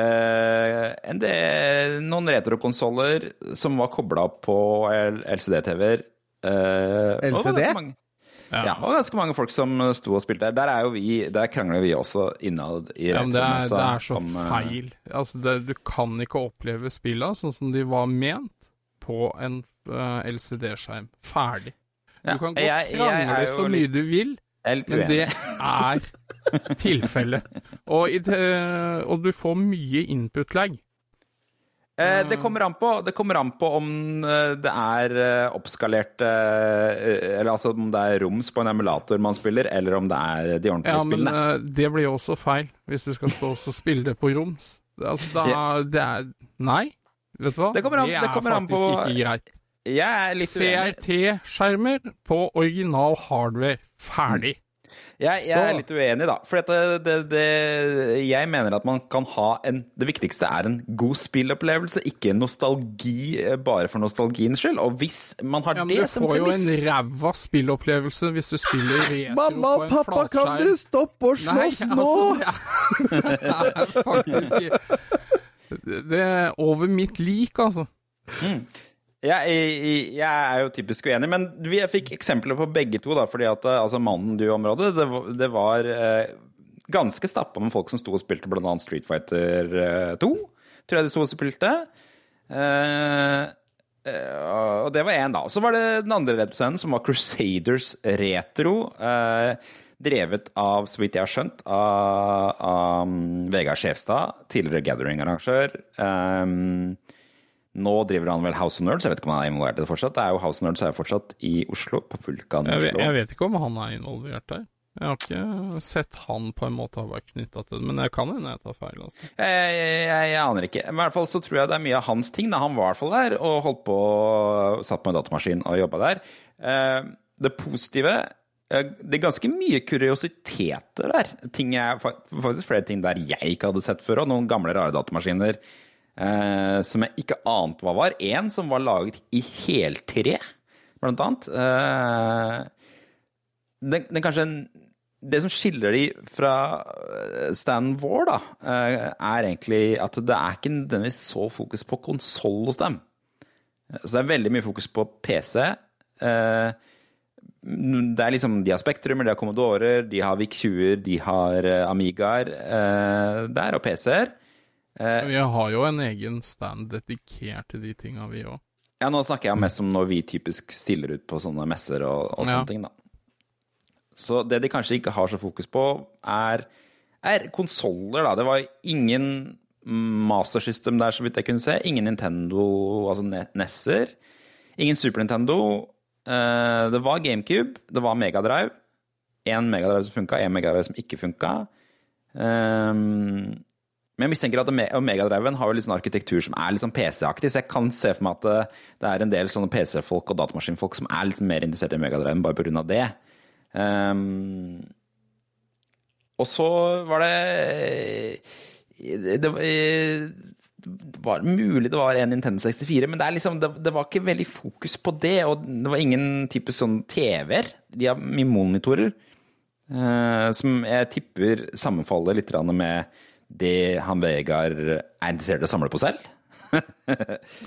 eh, en del, noen retrokonsoller som var kobla opp på LCD-TV-er. Eh, og det var LCD? Mange- Ja. og ganske mange folk som sto og spilte der. Der, er jo vi, der krangler vi også innad i Ja, men det er, det er så om, eh, feil. Altså, det, du kan ikke oppleve spilla sånn som de var ment på en uh, LCD-skjerm. Ferdig. Ja, Du kan godt jeg- jeg krangle så mye du vil, men det er tilfellet. Og, og du får mye input-lag. Eh, det, kommer an på, det kommer an på om eh, det er eh, oppskalert Eller altså om det er roms på en emulator man spiller, eller om det er de ordentlige Ja, spillene. spillene. men det blir jo også feil, hvis du skal stå og spille det på roms. Altså, da, Ja. det er Nei, vet du hva? Det kommer an- det kommer er faktisk på- ikke greit. Jeg er litt. CRT-skjermer på original hardware. Ferdig. Jeg, jeg er litt uenig, da. For det, det, det, jeg mener at man kan ha en Det viktigste er en god spillopplevelse, ikke nostalgi eh, bare for nostalgiens skyld. Og hvis man har Ja, det du premiss Du får jo en ræva spillopplevelse hvis du spiller retro Mamma og pappa, kan dere stoppe å slåss nå? altså, det er, det er faktisk Det er over mitt lik, altså. Jeg, jeg, jeg er jo typisk uenig, men vi fikk eksempler på begge to. da, fordi at eh, altså Mannen du-området, det, det var eh, ganske stappa med folk som sto og spilte bl.a. Street Fighter eh, 2. Tror jeg de sto og spilte. Eh, eh, og det var én, da. Så var det den andre retroscenen, som var Crusaders Retro. eh, drevet av, så vidt jeg har skjønt, av, av mm, Vegard Skjevstad, tidligere Gathering-arrangør. Um, nå driver han vel House of Nerds, jeg vet ikke om han er involvert i det fortsatt. Det er jo House of Nerds er jo fortsatt i Oslo, på Vulkan i Jeg vet, Oslo. jeg vet ikke om han er involvert der. Jeg har ikke sett han på en måte ha vært knytta til det, men jeg kan hende jeg tar feil. altså. Jeg, jeg, jeg, aner ikke. Men i hvert fall så tror jeg det er mye av hans ting. Da. Han var i hvert fall der og holdt på satt på en datamaskin og jobba der. Eh, Det positive eh, Det er ganske mye kuriositeter der. Ting jeg, faktisk flere ting der jeg ikke hadde sett før, og noen gamle, rare datamaskiner eh, som jeg ikke ante hva var. En som var laget i heltre, blant annet. Eh, den, den kanskje det som skiller de fra eh, standen vår, da, eh, er egentlig at det er ikke nødvendigvis så fokus på konsoll hos dem. Så det er veldig mye fokus på PC. Eh, Det er liksom, De har Spektrumer, de har Commodorer, de har VIC-20-er, de har eh, Amigaer eh, der, og PC-er. Vi har jo en egen stand dedikert til de tinga, vi òg. Ja, nå snakker jeg mest om når vi typisk stiller ut på sånne messer og, og sånne Ja. ting, da. Så det de kanskje ikke har så fokus på, er, er konsoller, da. Det var ingen Master System der, så vidt jeg kunne se. Ingen Nintendo, altså Nesser. Ingen Super Nintendo. Eh, det var GameCube, det var Megadrive. Én Megadrive som funka, én Megadrive som ikke funka. Um, men jeg mistenker at Megadriven har jo litt sånn arkitektur som er litt sånn PC-aktig, så jeg kan se for meg at det, det er en del sånne PC-folk og datamaskinfolk som er litt mer interessert i Megadriven bare pga. det. Um, og så var det det, det, det var mulig det var en Nintendo 64, men det, liksom, det, det var ikke veldig fokus på det. Og det var ingen type sånn TV-er. De har mye monitorer. eh, som jeg tipper sammenfaller litt med det han Vegard er interessert i å samle på selv.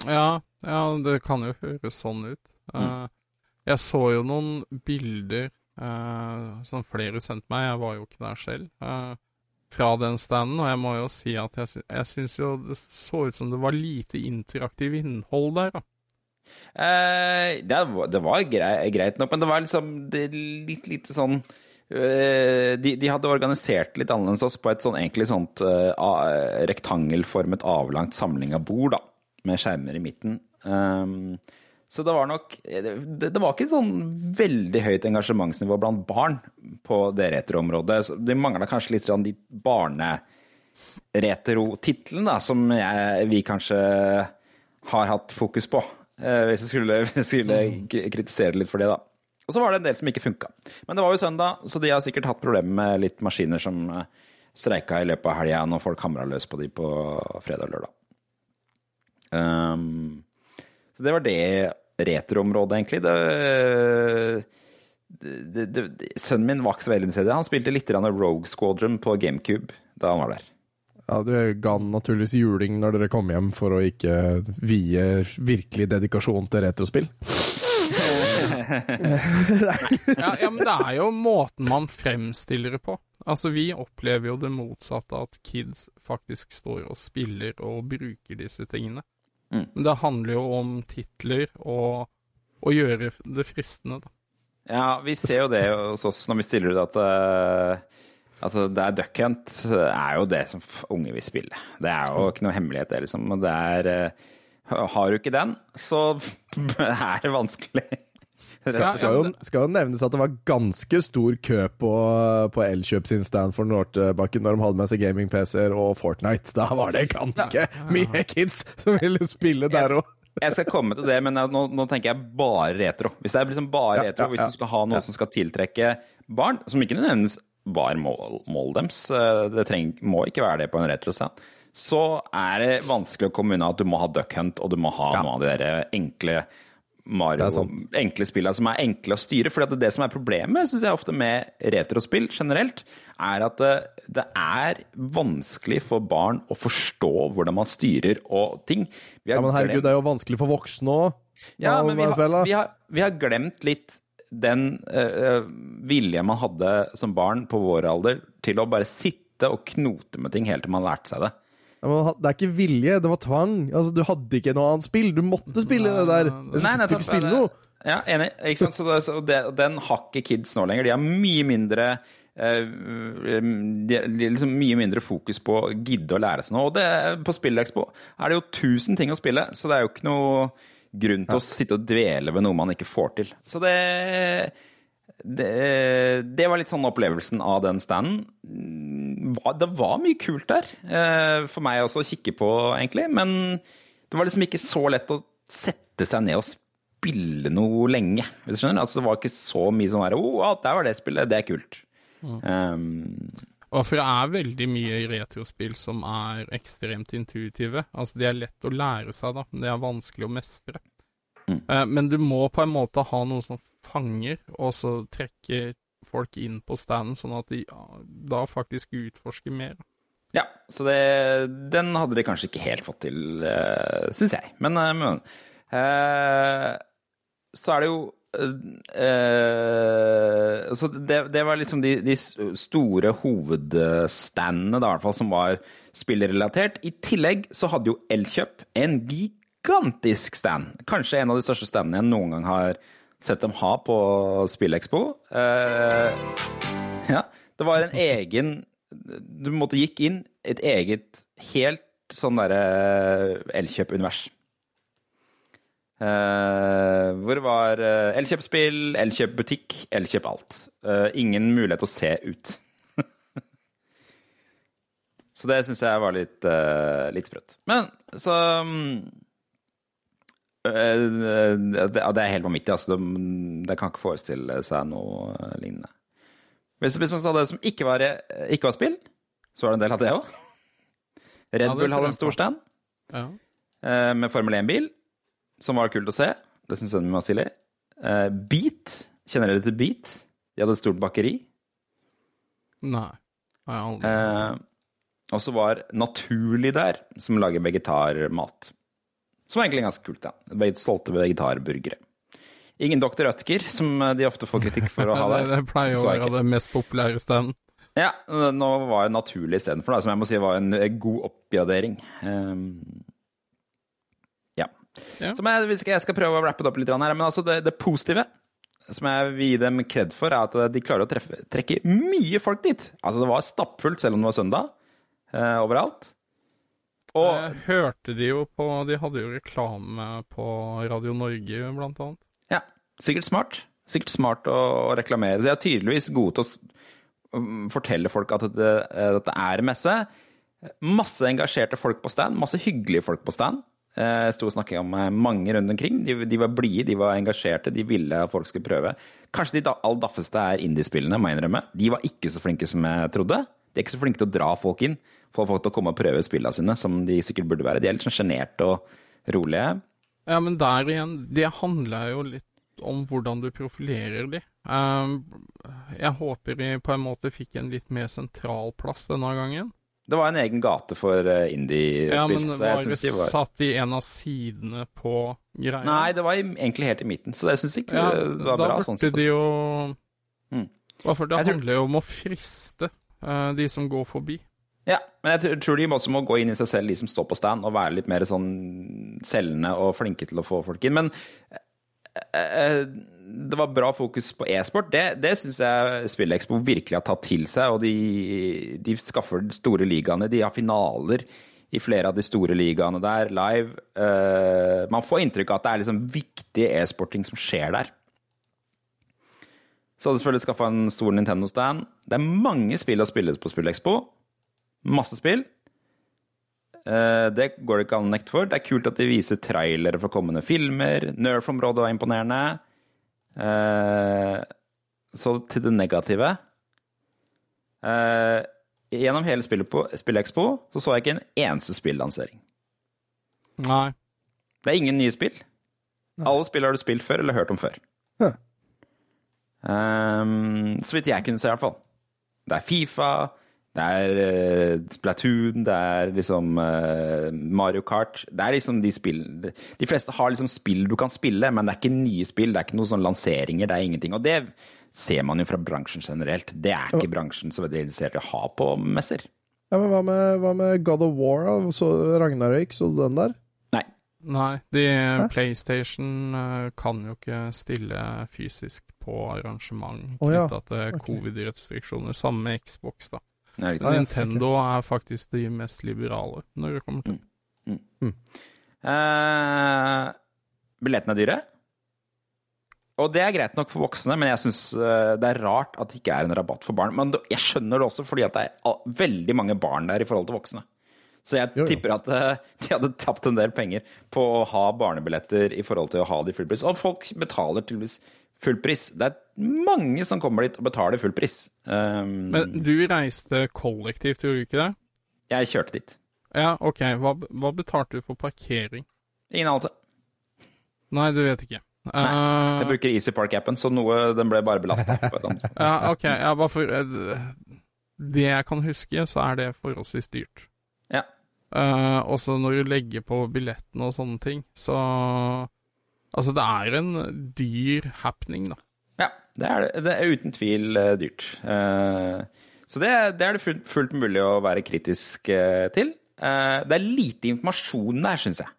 Ja, ja, det kan jo høres sånn ut. Mm. Eh, jeg så jo noen bilder eh, som flere sendte meg, jeg var jo ikke der selv, eh, fra den standen, og jeg må jo si at jeg, sy syns jo det så ut som det var lite interaktiv innhold der, da. Eh, det, var, det var grei, greit nok, men det var liksom det, litt lite sånn de, de hadde organisert litt annerledes oss på et sånn egentlig sånt uh, rektangelformet avlangt samling av bord, da, med skjermer i midten. Um, så det var nok det, det var ikke sånn veldig høyt engasjementsnivå blant barn på det retroområdet. De mangla kanskje litt sånn de barneretro-titlene, da, som jeg, vi kanskje har hatt fokus på. Uh, hvis jeg skulle, skulle kritisere litt for det, da. Og så var det en del som ikke funka. Men det var jo søndag, så de har sikkert hatt problemer med litt maskiner som eh, streika i løpet av helga når folk hamra løs på de på fredag og lørdag. Um, så det var det retroområdet, egentlig. Det, det, det, sønnen min var ikke så veldig interessert. Han spilte litt Rogue Squadron på GameCube da han var der. Ja, Du ga han naturligvis juling når dere kom hjem, for å ikke vie virkelig dedikasjon til retrospill. Ja, ja, men det er jo måten man fremstiller det på. Altså, vi opplever jo det motsatte, at kids faktisk står og spiller og bruker disse tingene. Mm. Men det handler jo om titler og å gjøre det fristende, da. Ja, vi ser jo det hos oss når vi stiller ut at uh, Altså, det er Duck Hunt er jo det som unge vil spille. Det er jo ikke noe hemmelighet, det, liksom. Og det er uh, Har du ikke den, så er det vanskelig. Ja, Skal jo, skal jo nevnes at det var ganske stor kø på, på Elkjøp sin stand for Nortebakken når de hadde med seg gaming-PC-er og Fortnite. Da var det ganske mye kids som ville spille der òg. Jeg skal komme til det, men nå, nå tenker jeg bare retro. Hvis det er liksom bare Ja, retro, ja, hvis du skal ha noe som skal tiltrekke barn, som ikke nødvendigvis var mål, målet deres, eh, det treng, må ikke være det på en retrostand, så er det vanskelig å komme unna at du må ha Duck Hunt, og du må ha noen av de der enkle Mario, enkle spillene som er enkle å styre. For det som er problemet synes jeg ofte med retrospill generelt, er at det, det er vanskelig for barn å forstå hvordan man styrer og ting. Ja, men herregud, glemt- det er jo vanskelig for voksne òg. ja, men vi har, vi, har, vi har glemt litt den uh, viljen man hadde som barn på vår alder til å bare sitte og knote med ting helt til man lærte seg det. Ja, det er ikke vilje, det var tvang. Altså, Du hadde ikke noe annet spill. Du måtte spille det der. Ellers fikk du ikke spille noe. Ja, enig. Ikke sant? Så, det, så det, den har ikke kids nå lenger. De har mye mindre eh, de, de liksom mye mindre fokus på å gidde å lære seg noe. Og det, på Spillekspo er det jo tusen ting å spille, så det er jo ikke noe grunn til å sitte og dvele ved noe man ikke får til. Så det det, det var litt sånn opplevelsen av den standen. Mm, Det var mye kult der, eh, for meg også å kikke på, egentlig. Men det var liksom ikke så lett å sette seg ned og spille noe lenge, hvis du skjønner. Altså, det var ikke så mye sånn her Å, oh, der var det spillet, det er kult. Um, Og for det er veldig mye retrospill som er ekstremt intuitive. Altså, de er lett å lære seg, da, men det er vanskelig å mestre. Eh, men du må på en måte ha noe som fanger, og så trekke folk inn på standen, sånn at de da faktisk utforsker mer. ja, så det, den hadde de kanskje ikke helt fått til, uh, syns jeg. Men, eh, men eh, så er det jo uh, Så det, det var liksom de, de store hovedstandene, da, i hvert fall, som var spillrelatert. I tillegg så hadde jo Elkjøp en gigantisk stand. Kanskje en av de største standene jeg noen gang har sett dem ha på SpillExpo. Eh, ja, det var en egen Du måtte gikk inn et eget helt sånn derre Elkjøp-univers. Eh, hvor var uh, Elkjøp-spill, Elkjøp-butikk, Elkjøp alt. Uh, ingen mulighet å se ut. så det syns jeg var litt, uh, litt sprøtt. Men så eh, det, ja, det er helt vanvittig. Altså, det, det kan ikke forestille seg noe eh, lignende. Hvis, hvis man ha det som ikke var, eh, ikke var spill, så var det en del av det òg. Red Ja, Bull hadde en stor stand Ja. eh, med Formel 1-bil, som var kult å se. Det syns sønnen min var stilig. Eh, Beat, kjenner dere til Beat? De hadde et stort bakeri. Nei. Nei, aldri. Eh, og så var Naturlig der, som lager vegetarmat. Som var egentlig ganske kult, da. Ve- Solgte vegetarburgere. Ingen Dr. Rødtger, som eh, de ofte får kritikk for å ha der. det pleier å er være det mest populære standen. Ja, nå var det naturlig istedenfor, som jeg må si var en eh, god oppgradering. Um, ja. Ja. Som jeg, jeg skal prøve å rappe det opp litt her, men altså det, det positive som jeg vil gi dem kred for, er at de klarer å treffe, trekke mye folk dit. Altså Det var stappfullt selv om det var søndag, uh, overalt. Og Jeg hørte de jo på De hadde jo reklame på Radio Norge, blant annet. Ja, sikkert smart. Sikkert smart å, reklamere. Jeg er tydeligvis god til å um, fortelle folk at det, dette er messe. Masse engasjerte folk på stand, masse hyggelige folk på stand. Eh, Jeg sto og snakket om eh, mange rundt omkring. De, de var blide, de var engasjerte, de ville at folk skulle prøve. Kanskje de da- aller daffeste er indiespillene, må jeg innrømme. De var ikke så flinke som jeg trodde. De er ikke så flinke til å dra folk inn, få folk til å komme og prøve spillene sine, som de sikkert burde være. De er litt sånn sjenerte og rolige. Ja, men der igjen, det handler jo litt om hvordan du profilerer de. Um, jeg håper de på en måte fikk en litt mer sentral plass denne gangen. Det var en egen gate for eh, indie-spill. Ja, men så jeg var det de var... satt i en av sidene på greia? Nei, det var egentlig helt i midten, så jeg syns ikke ja, det var da bra. burde sånn de jo Mm. Hvorfor? Det Jeg tror- handler jo om å friste de som går forbi. Ja, men jeg tror- de også må gå inn i seg selv, de som står på stand, og være litt mer sånn selgende og flinke til å få folk inn. Men eh, det var bra fokus på e-sport. Det, det syns jeg SpillExpo virkelig har tatt til seg. Og de, de skaffer store ligaene. De har finaler i flere av de store ligaene der, live. Eh, man får inntrykk av at det er liksom viktige e-sporting som skjer der. Så hadde jeg selvfølgelig skaffa en stor Nintendo-stand. Det er mange spill å spille på SpillExpo. Masse spill. Eh, det går det ikke an å nekte for. Det er kult at de viser trailere for kommende filmer. Nerf-området var imponerende. Eh, så til det negative Eh, Gjennom hele SpillExpo så så jeg ikke en eneste spillansering. Nei. Det er ingen nye spill. Alle spill har du spilt før eller hørt om før. Huh. Um, så vidt jeg kunne se, i hvert fall. Det er Fifa, det er uh, Splatoon, det er liksom uh, Mario Kart. Det er liksom de spill De fleste har liksom spill du kan spille, men det er ikke nye spill. Det er ikke noen sånne lanseringer, det er ingenting. Og det ser man jo fra bransjen generelt. Det er ikke bransjen så veldig interessert i å ha på messer. Ja, men hva med, hva med God of War? Så Ragnarøyk, så du den der? Nei. De PlayStation eh, kan jo ikke stille fysisk på arrangement Å ja, til covid-restriksjoner. Samme med Xbox, da. Nei, er ikke Ah, Nintendo er faktisk de mest liberale når det kommer til Eh, billettene er dyre. Og det er greit nok for voksne, men jeg syns det er rart at det ikke er en rabatt for barn. Men jeg skjønner det også fordi at det er veldig mange barn der i forhold til voksne. Så jeg Jo, jo. tipper at eh, de hadde tapt en del penger på å ha barnebilletter i forhold til å ha de full pris. Og folk betaler tydeligvis full pris. Det er mange som kommer dit og betaler full pris. Um, Men du reiste kollektivt, gjorde du ikke det? jeg kjørte dit. Ja, ok. Hva, hva betalte du for parkering? Ingen anelse. Nei, du vet ikke. Nei, Jeg Eh, bruker Easy Park-appen, så noe den ble bare belasta. ja, ok. Ja, bare for eh, Det jeg kan huske, så er det forholdsvis dyrt. Ja. Eh, også når du legger på billetten og sånne ting, så Altså, det er en dyr happening, da. Ja, det er, det. er uten tvil uh, dyrt. Uh, så det, det er det fullt, fullt mulig å være kritisk uh, til. Det er lite informasjon der, syns jeg.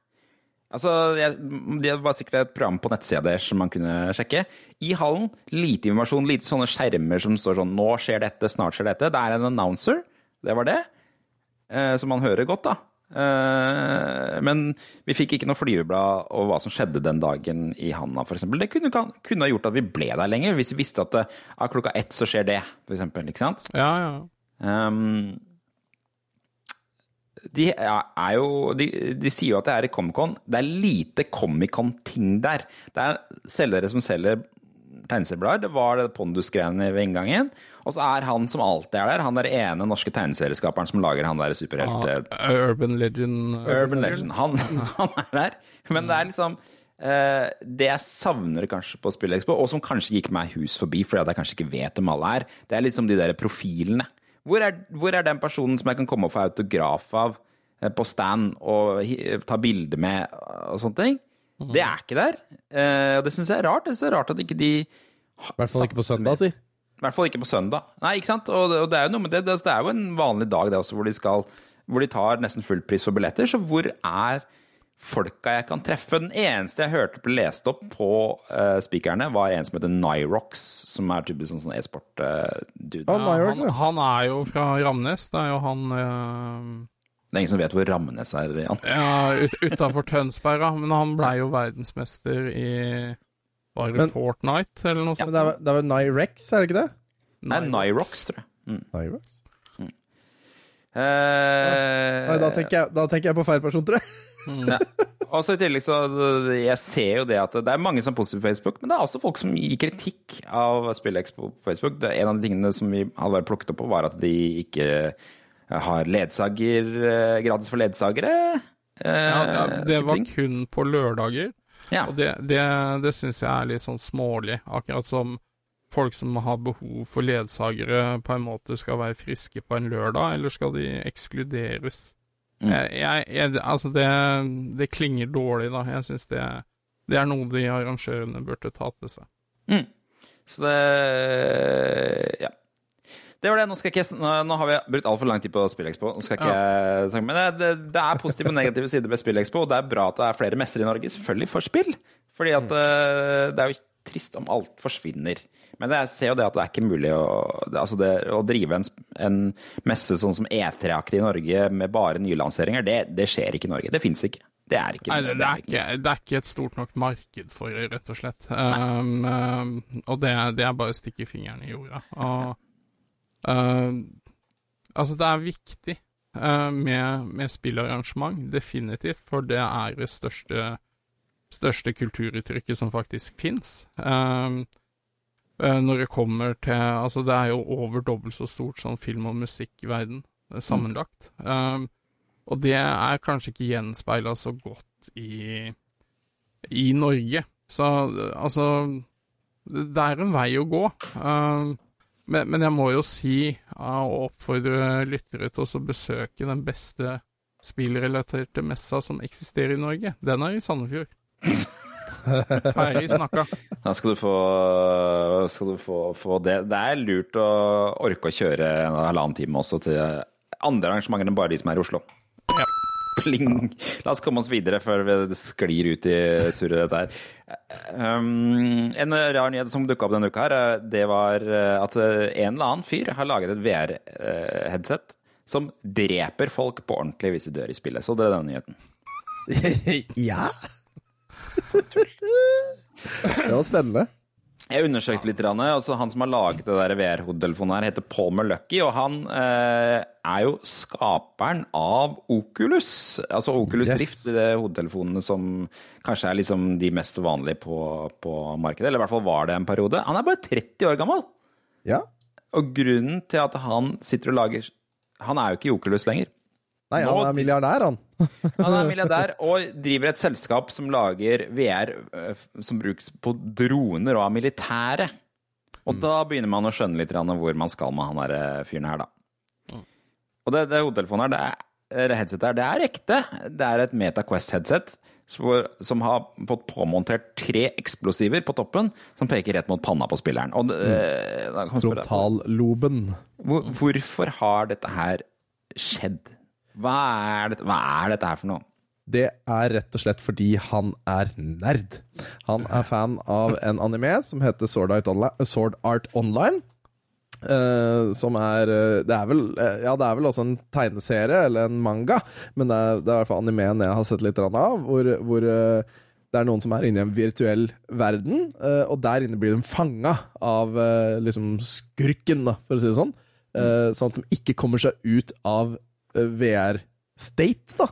Altså, jeg, Det var sikkert et program på nettsida deres som man kunne sjekke. I hallen, lite informasjon, lite sånne skjermer som står sånn 'Nå skjer dette, snart skjer dette'. Det er en announcer, det var det. Eh, som man hører godt, da. Eh, men vi fikk ikke noe flyveblad over hva som skjedde den dagen i Hanna, f.eks. Det kunne, kunne ha gjort at vi ble der lenger, hvis vi visste at det, ja, klokka ett så skjer det, f.eks. Ikke sant? Ja, ja. Um, de, er jo, de, de sier jo at det er i Comic-Con. Det er lite Comic-Con-ting der. Det er selgere som selger tegneserieblader. Det var det Pondus-greiene ved inngangen. Og så er han som alltid er der, han der ene norske tegneserieskaperen som lager han der superhelt... Ah, Urban Legend. Urban Legend. Han, han er der. Men det er liksom eh, Det jeg savner kanskje på SpillExpo, og som kanskje gikk meg hus forbi fordi jeg kanskje ikke vet hvem alle er, det er liksom de der profilene. Hvor er, hvor er den personen som jeg kan komme og få autograf av eh, på stand og ta bilde med og sånne ting? Det er ikke der. Eh, og det syns jeg er rart. Jeg synes det er rart at ikke de I hvert fall ikke på søndag, si. I hvert fall ikke på søndag. Nei, ikke sant? Og det, og det er jo noe med det. Det, det er jo en vanlig dag det også, hvor de skal hvor de tar nesten full pris for billetter. Så hvor er folka jeg kan treffe? Den eneste jeg hørte ble lest opp på uh, spikerne, var en som heter Nyrox, som er typisk sånn, sånn e-sport-dude. Ja, Ja, han, han er jo fra Ramnes. Det er jo han uh... det er ingen som vet hvor Ramnes er, Jan. Ja, ut, utafor Tønsberg, da. Men han blei jo verdensmester i Var det Men- Fortnite, eller noe sånt? Men det er, vel- Nyrex, er det ikke det? Nei, Nyrox, tror jeg. Mm. Nyrex? Eh, Nei, da tenker, jeg, da tenker jeg på feil person, tror jeg. Ja. Og så i tillegg så Jeg ser jo det at det er mange som er positive på Facebook, men det er også folk som gir kritikk av SpillExpo på Facebook. Det, en av de tingene som vi hadde vært plukket opp på, var at de ikke har ledsager eh, gratis for ledsagere. eh, Ja, ja, det var kun på lørdager, Ja. og det, det, det syns jeg er litt sånn smålig. Akkurat som folk som har behov for ledsagere, på en måte skal være friske på en lørdag, eller skal de ekskluderes? Mm. Jeg, jeg, altså, det, det klinger dårlig, da. Jeg syns det, det er noe de arrangørene burde ta til seg. Mm. Så det Ja. Det var det. Nå, skal ikke, jeg- nå, har vi brukt altfor lang tid på SpillExpo. Nå skal ikke ja. snakke Men det, det, er positive og negative sider ved SpillExpo, og det er bra at det er flere messer i Norge, selvfølgelig, for spill. Fordi at eh, det er jo trist om alt forsvinner. Men jeg ser jo det at det er ikke mulig å, altså det, å drive en, en messe sånn som E3-aktig i Norge med bare nylanseringer. Det, det skjer ikke i Norge. Det fins ikke. Det er ikke Nei, det, det, er ikke, det er ikke et stort nok marked for det, rett og slett. Um, um, og det, det er bare å stikke fingeren i jorda. Og, um, altså, det er viktig uh, med, med spillarrangement, definitivt, for det er det største, største kulturuttrykket som faktisk fins. Uh, når det kommer til Altså, det er jo over dobbelt så stort som film- og musikkverden uh, sammenlagt. Um, og det er kanskje ikke gjenspeila så godt i, i Norge. Så altså Det er en vei å gå. Um, men, men jeg må jo si og oppfordre lyttere til å besøke den beste spillrelaterte messa som eksisterer i Norge. Den er i Sandefjord. Ferdig snakka. Da skal du få, skal du få, få det. Det er lurt å orke å kjøre en halvannen time også til andre arrangementer enn bare de som er i Oslo. Ja. Pling! La oss komme oss videre før vi sklir ut i surret dette her. Um, en rar nyhet som dukka opp denne uka, her, eh, det var eh, at en eller annen fyr har laget et VR-headset som dreper folk på ordentlig hvis de dør i spillet. Så det er denne nyheten. ja? det var spennende. Jeg undersøkte litt, altså Han som har laget det der VR-hodetelefonen her, heter Palmer Lucky, og han eh, er jo skaperen av Oculus. Altså Oculus Yes. Rift, de hodetelefonene som kanskje er liksom de mest vanlige på, på markedet. Eller i hvert fall var det en periode. Han er bare 30 år gammel! Ja. Og grunnen til at han sitter og lager Han er jo ikke i Oculus lenger. Nei, han er milliardær, han. Han er milliardær og driver et selskap som lager VR eh, som brukes på droner og av militære. Og da begynner man å skjønne litt hvor man skal med han der eh, fyren her, da. Og det, det hodetelefonen her, det er, headsetet her, det er ekte. Det er et MetaQuest-headset som, som har fått påmontert tre eksplosiver på toppen som peker rett mot panna på spilleren. Og eh, Frontalloben. hvor, hvorfor har dette her skjedd? Hva er, dette, hva er dette her for noe? Det er rett og slett fordi han er nerd. Han er fan av en anime som heter Sword Art Online. Sword Art Online uh, som er eh, Det er vel eh, Ja, det er vel også en tegneserie, eller en manga, men det er, det er i hvert fall animeen jeg har sett litt av, hvor, hvor uh, det er noen som er inne i en virtuell verden, og der inne blir de fanga av liksom skurken, for å si det sånn. Sånn at de ikke kommer seg ut av VR-state, da.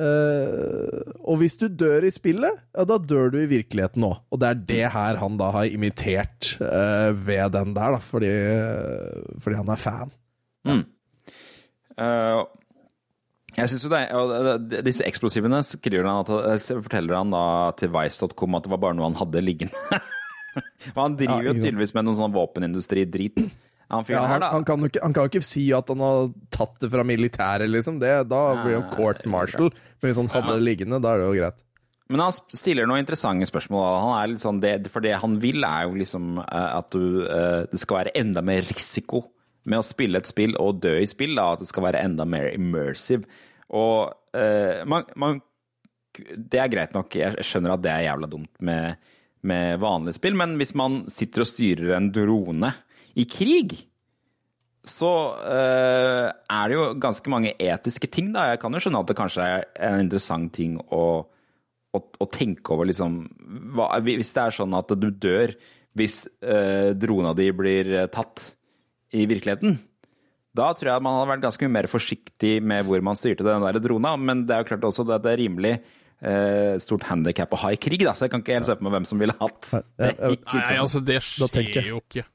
Uh, og hvis du dør i spillet, ja, da dør du i virkeligheten òg. Og det er det her han da har imitert uh, ved den der, da, fordi, fordi han er fan. Eh, jeg synes jo det, og Disse eksplosivene skriver han at, forteller han da til Vice.com at det var bare noe han hadde liggende. Han driver jo ja, tydeligvis med noen sånn våpenindustri-drit. Han fyren Ja, her, da. han, kan jo ikke, han kan jo ikke si at han har tatt det fra militæret, liksom. Det, da blir han court martial. Men hvis han hadde det liggende, da er det jo greit. Men han stiller noen interessante spørsmål. Han sånn, det, for det han vil, er jo liksom eh, at du, eh, det skal være enda mer risiko med å spille et spill og dø i spill. Da, at det skal være enda mer immersive. Og uh, man, man Det er greit nok, jeg skjønner at det er jævla dumt med, med vanlige spill, men hvis man sitter og styrer en drone i krig så eh, er det jo ganske mange etiske ting, da. Jeg kan jo skjønne at det kanskje er en interessant ting å, å, å tenke over, liksom hva, Hvis det er sånn at du dør hvis eh, drona di blir tatt i virkeligheten, da tror jeg man hadde vært ganske mye mer forsiktig med hvor man styrte den der drona. Men det er jo klart også at det er rimelig eh, stort handikap å ha i krig, da, så jeg kan ikke helt se for meg hvem som ville hatt det. Nei, altså, det skjer jo ikke.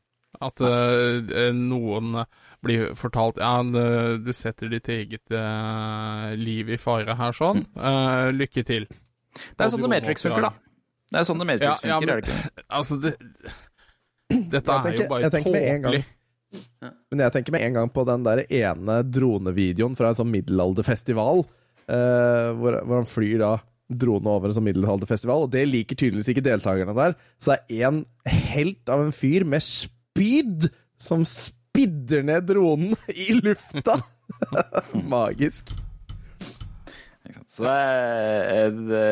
At uh, noen blir fortalt Ja, det- du setter ditt eget uh, liv i fare her, sånn. Uh, lykke til. Det er sånn The Matrix funker, da. Det er sånn The Matrix Ja, ja, funker, men- er det ikke? Altså, det Dette Jeg er tenker- jo bare tåpelig. Men jeg tenker med en gang på den der ene dronevideoen fra en sånn middelalderfestival, eh, hvor, hvor han flyr da drone over en sånn middelalderfestival, og det liker tydeligvis ikke deltakerne der. Så det er en helt av en fyr med spyd som spidder ned dronen i lufta! Magisk. Så det, er- det,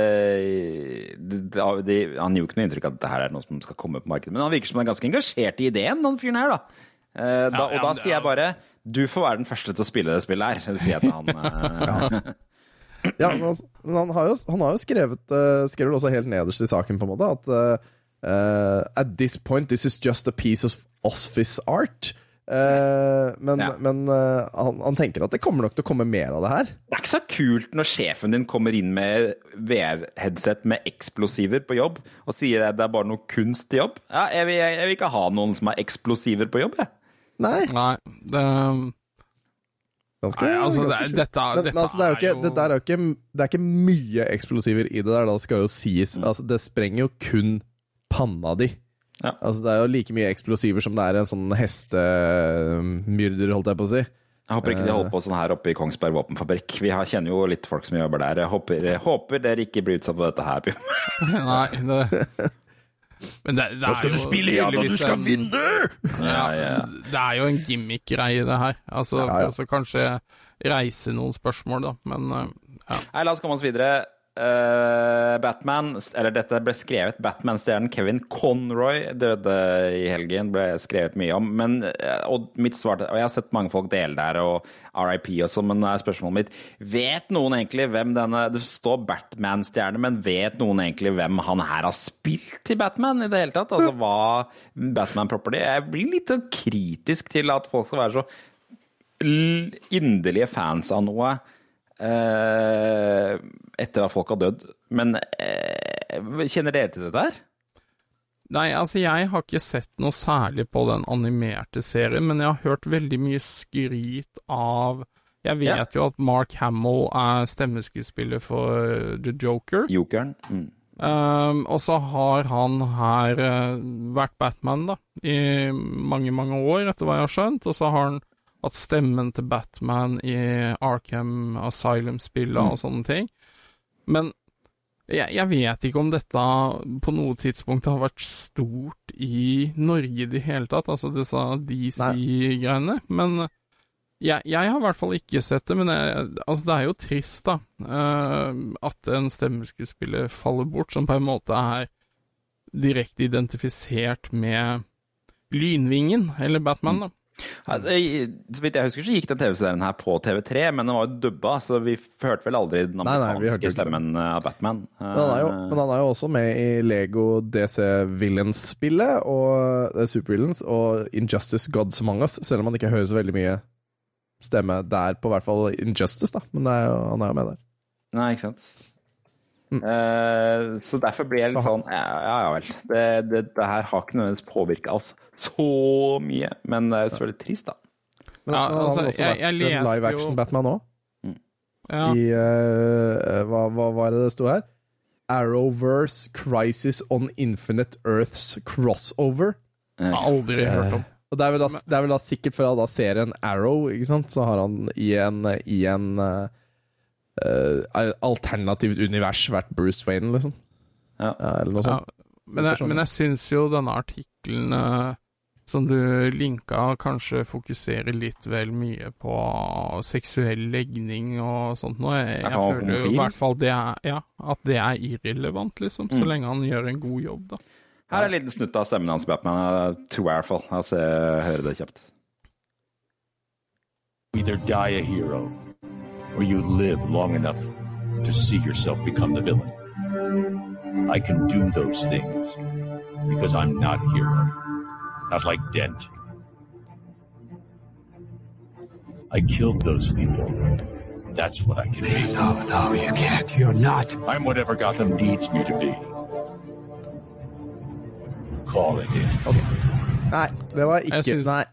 det, det, Han gjorde ikke noe inntrykk av at det her er noe som skal komme på markedet, men han virker som han er ganske engasjert i ideen, han fyren her, da. Eh, da Ja, og da sier jeg bare du får være den første til å spille det spillet her, sier jeg til han. eh. Ja, men altså, men han har jo, han har jo skrevet skrevet, også helt nederst i saken, på en måte, at eh, At this point, this is just a piece of office art. Uh, men Ja. men uh, han, han tenker at det kommer nok til å komme mer av det her. Det er ikke så kult når sjefen din kommer inn med VR-headset med eksplosiver på jobb og sier at det er bare noe kunst til jobb. Ja, jeg vil, jeg vil ikke ha noen som har eksplosiver på jobb, jeg. Nei, Nei, det ganske, Nei, altså, det ganske dette- men, dette men altså, det er jo ikke, det er jo ikke, det er ikke mye eksplosiver i det der, da skal jo sies. Altså, det sprenger jo kun panna di. Ja. Altså, det er jo like mye eksplosiver som det er en sånn hestemyrder, holdt jeg på å si. Jeg håper ikke de holder på sånn her oppe i Kongsberg våpenfabrikk. Vi har, kjenner jo litt folk som jobber der. Jeg håper, jeg håper dere ikke blir utsatt for dette her. Bjørn. Nei, det Men det, det er jo tydeligvis en- vinne! Ja, det er jo en gimmick-greie, det her. Altså, Ja, ja. kanskje reise noen spørsmål, da. Men eh, ja. Nei, la oss komme oss videre. Eh, Batman, eller dette ble skrevet Batman-stjernen Kevin Conroy døde i helgen, ble skrevet mye om. Men, eh, og mitt svar Og jeg har sett mange folk dele der, og RIP og sånn, men nå er spørsmålet mitt Vet noen egentlig hvem denne Det står Batman-stjerne, men vet noen egentlig hvem han her har spilt til Batman i det hele tatt? Altså hva Batman property Jeg blir litt sånn kritisk til at folk skal være så inderlige fans av noe etter at folk har dødd. Men eh, kjenner dere til dette her? Nei, altså jeg har ikke sett noe særlig på den animerte serien, men jeg har hørt veldig mye skryt av Jeg vet Ja. jo at Mark Hamill er stemmeskuespiller for eh, The Joker. Jokeren. Mm. Um, og så har han her uh, vært Batman, da, i mange, mange år, etter hva jeg har skjønt. Og så har han hatt stemmen til Batman i Arkham Asylum-spillet og sånne ting. Men jeg, jeg vet ikke om dette på noe tidspunkt har vært stort i Norge i det hele tatt, altså disse DC-greiene. Men jeg, jeg har i hvert fall ikke sett det, men jeg, altså det er jo trist, da. eh, at en stemmeskuespiller faller bort, som på en måte er direkte identifisert med Lynvingen, eller Batman, da. Så vidt jeg husker, så gikk den TV-serien her på TV3, men den var jo dubba, så vi hørte vel aldri den amerikanske stemmen av Batman. Men han, er jo, men han er jo også med i Lego DC Villains-spillet, og eh, Supervillains, og Injustice Gods Among Us, selv om han ikke hører så veldig mye stemme der på hvert fall Injustice, da. Men er jo, han er jo med der. Nei, ikke sant. Eh, så derfor blir jeg litt Mm. Så sånn Ja, ja, ja vel. Det, det, det her har ikke nødvendigvis påvirka oss så mye, men det er jo selvfølgelig trist, da. Men Ja, han har altså, også jeg- jeg vært live jo- action Batman òg, Ja. i uh, hva, hva var det det sto her? Arrowverse Crisis on Infinite Earths Crossover. Har aldri hørt om. Og det er, vel da, det er vel da sikkert fra da serien Arrow, ikke sant? Så har han i en, i en eh, eh, alternativt univers vært Bruce Wayne, liksom. Ja. eller noe Ja, men, jeg, men jeg syns jo denne artikkelen uh, som du linka, kanskje fokuserer litt vel mye på seksuell legning og sånt noe. Jeg, jeg føler jo i hvert fall det er, ja, at det er irrelevant, liksom, så Mm. lenge han gjør en god jobb, da. Her er en liten snutt av stemmen hans, Batman. Tror jeg i hvert fall. Altså, jeg hører det kjapt. Either die a hero, or you live long enough to see yourself become the villain. I can do those things because I'm not a hero. Not like Dent. I killed those people. That's what I can be. No, no, you can't. You're not. I'm whatever Gotham needs me to be. call it in. Okay. Nei, det var ikke Jeg syns- Nei.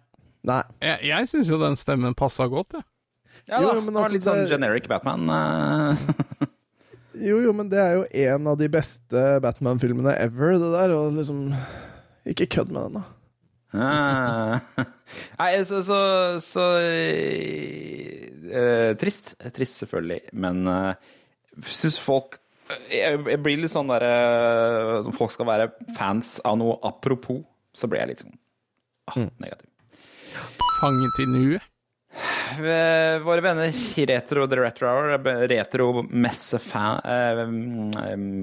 Nei. Jeg, jeg syns jo den stemmen passa godt, jeg. Ja, da, jo, men altså, litt sånn det- generic Batman. eh. Jo, jo, men det er jo en av de beste Batman-filmene ever, det der, og liksom Ikke kødd med den, da. Ah. Nei, så, så, så eh, Trist. Trist, selvfølgelig. Men uh, syns folk jeg, jeg blir litt sånn derre Når folk skal være fans av noe apropos, så blir jeg litt sånn ah, negativ. Fanget i nuet. Eh, Våre venner i Retro The Retro Hour, retro-messe-fan eh,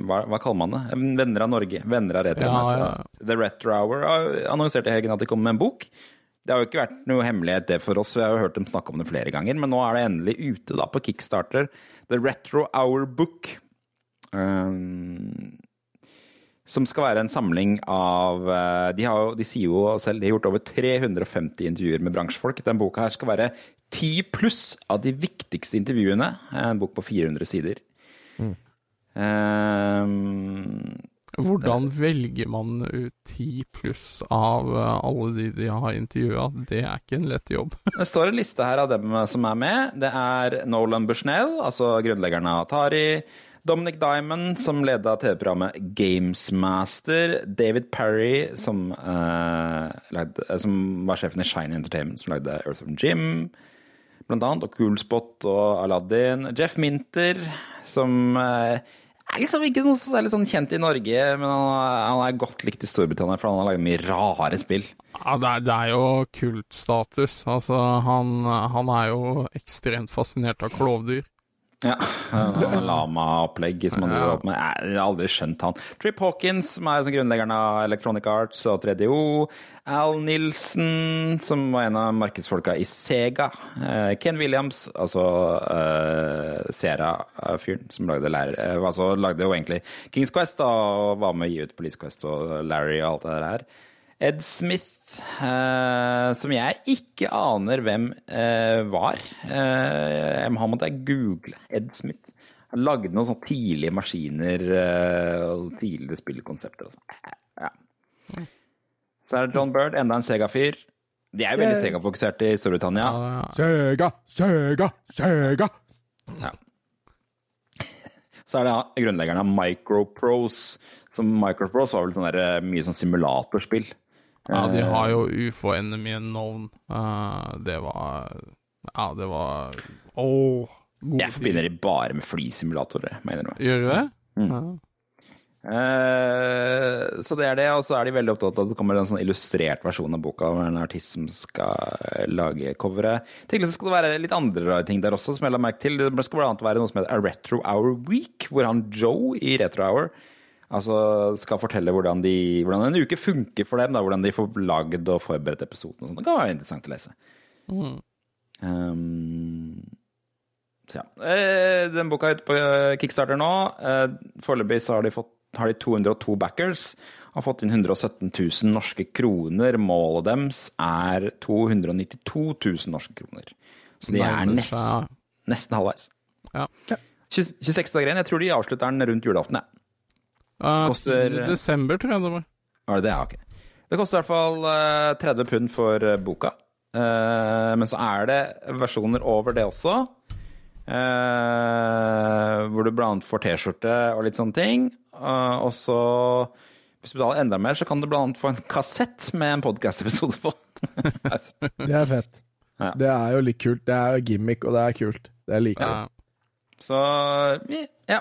hva, hva kaller man det? Venner av Norge. Venner av retro-messe. Ja, ja. The Retro Hour annonserte annonsert i helgen at de kommer med en bok. Det har jo ikke vært noe hemmelighet det for oss, vi har jo hørt dem snakke om det flere ganger, men nå er det endelig ute da på Kickstarter. The Retro Hour Book. Um, som skal være en samling av eh, de, har, de sier jo selv de har gjort over 350 intervjuer med bransjefolk. Den boka her skal være 10 pluss av de viktigste intervjuene. En bok på 400 sider. Um, Hvordan velger man ut ti pluss av eh, alle de de har intervjua? Det er ikke en lett jobb. Det står en liste her av dem som er med. Det er Nolan Bushnell, altså grunnleggeren av Atari. Dominic Diamond, som leda TV-programmet Gamesmaster. David Parry, som, uh, som var sjefen i Shine Entertainment, som lagde Earth of Jim, blant annet. Og Coolspot og Aladdin. Jeff Minter, som uh, er liksom ikke så særlig sånn kjent i Norge, men han, han er godt likt i Storbritannia, for han har laget mye rare spill. Ja, det, er, det er jo kultstatus. Altså, han, han er jo ekstremt fascinert av klovdyr. Ja. Lama-opplegg som han driver opp med. Jeg har aldri skjønt han. Trip Hawkins, som er grunnleggeren av Electronic Arts og 3DO. Al Nilsen, som var en av markedsfolka i Sega. Eh, Ken Williams, altså uh, Sierra-fyren, som lagde, lærer, eh, altså, lagde jo egentlig Kings Quest da, og var med å gi ut Police Quest og Larry og alt det der her. Ed Smith, eh, som jeg ikke aner hvem eh, var. Eh, jeg må måtte jeg google. Ed Smith. Han lagde noen sånne tidlige maskiner eh, og tidligere spillkonsepter. Og sånn. ja. Så er det John Bird, enda en Sega-fyr. De er jo veldig Sega-fokusert i Storbritannia. Sega, Sega, Sega! Så er det grunnleggeren av Microprose. Som Microprose var vel sånn der, eh, mye sånn simulatorspill. Ja, de har jo UFO Enemy Known. Uh, det var Ja, det var Åh, gode Jeg forbinder de bare med flysimulatorer, mener du. Gjør du det? Mm. Ja. Eh, så det er det, og så er de veldig opptatt av at det kommer en sånn illustrert versjon av boka med en artist som skal lage coveret. Tidligere skal det være litt andre rare ting der også, som jeg la merke til. Det skal bl.a. være noe som heter A Retro Hour Week, hvor han Joe i Retro Hour altså skal fortelle hvordan, de, hvordan en uke funker for dem, da, hvordan de får lagd og forberedt episoden og sånn. Det kan være interessant å lese. Um, så ja. Eh, Den boka er ute på eh, Kickstarter nå. Eh, Foreløpig har de, har de 202 backers. Har fått inn 117 000 norske kroner. Målet deres er 292 000 norske kroner. Så de er nesten, nesten halvveis. Ja. 26 dager igjen. Jeg tror de avslutter den rundt julaften. Ja. Uh, Koster- Desember, tror jeg det var. Var det det? Ja, ok. Det koster i hvert fall eh, 30 pund for eh, boka. Eh, men så er det versjoner over det også. eh, hvor du annet får T-skjorte og litt sånne ting. Eh, og så, hvis du betaler enda mer, så kan du annet få en kassett med en podkast-episode på. Det er fett. Ja. Det er jo litt kult. Det er jo gimmick, og det er kult. Det liker jeg. Ja. så ja.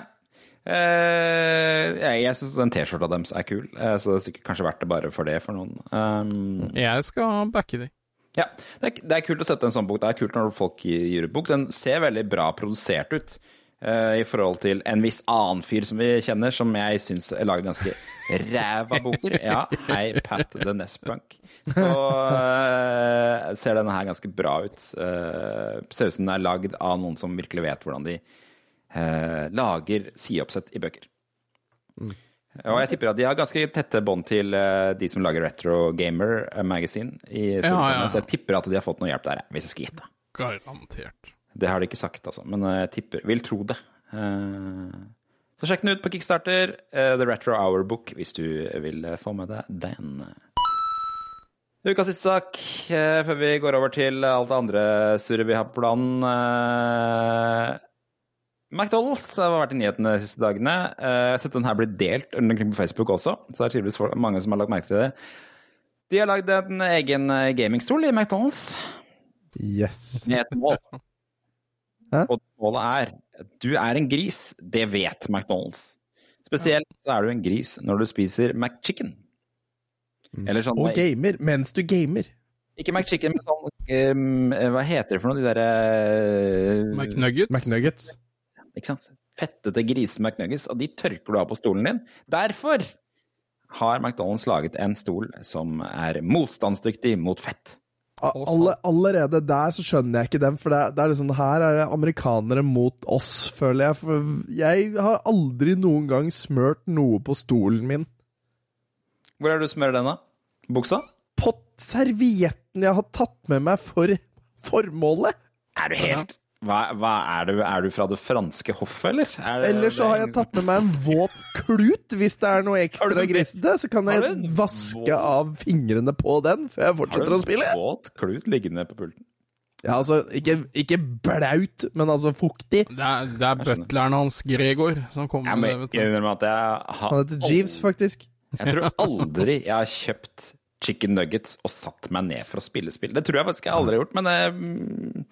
Eh, jeg jeg syns den T-skjorta deres er kul, eh, så det er sikkert kanskje verdt det bare for det for noen. Um, Jeg skal backe de. Ja, det er, det er kult å sette en sånn bok. Det er kult når folk gir ut bok. Den ser veldig bra produsert ut. uh, I forhold til en viss annen fyr som vi kjenner, som jeg syns lager ganske ræva boker. Ja, hei, Pat the Nespunk. Så uh, ser denne her ganske bra ut. Uh, ser ut som den er lagd av noen som virkelig vet hvordan de eh, lager sideoppsett i bøker. Og jeg tipper at de har ganske tette bånd til eh, de som lager Retro Gamer eh, Magazine i ja, ja. så jeg tipper at de har fått noe hjelp der, hvis jeg skulle gjette. Garantert. Det har de ikke sagt, altså, men jeg tipper, vil tro det. Eh, Så sjekk den ut på Kickstarter, eh, The Retro Hour Book, hvis du vil eh, få med deg den. Ukas siste sak, eh, før vi går over til alt det andre surret vi har på planen. Eh, McDonald's har vært i nyhetene de siste dagene. Eh, Jeg har sett den her bli delt rundt omkring på Facebook også, så det er tydeligvis mange som har lagt merke til det. De har lagd en egen eh, gamingstol i McDonald's Yes. med et mål. Hæ? Og målet er du er en gris. Det vet McDonald's. Spesielt så er du en gris når du spiser McChicken. Eller sånn Og gamer mens du gamer. Ikke McChicken, men sånn um, Hva heter det for noe? De derre McNuggets. McNuggets. Ikke sant? Fettete grise-McNuggets. Og de tørker du av på stolen din. Derfor har McDonald's laget en stol som er motstandsdyktig mot fett. A- Alle, allerede der så skjønner jeg ikke dem, for det, det er liksom Her er det amerikanere mot oss, føler jeg. For jeg har aldri noen gang smørt noe på stolen min. Hvor er det du smører den, da? Buksa? På servietten jeg har tatt med meg for formålet! Er du helt hva, hva er, du, er du fra det franske hoffet, eller? Er det- Eller så har jeg tatt med meg en våt klut. Hvis det er noe ekstra grisete, så kan jeg vaske våt- av fingrene på den før jeg fortsetter å spille. Har du en våt klut liggende på pulten? Ja, altså, ikke, ikke blaut, men altså fuktig. Det er, det er butleren hans, Gregor, som kommer med det. Jeg innrømmer innrømme at jeg har Han heter Jeeves, faktisk. Jeg tror aldri jeg har kjøpt chicken nuggets og satt meg ned for å spille spill. Det tror jeg faktisk jeg aldri har gjort, men eh,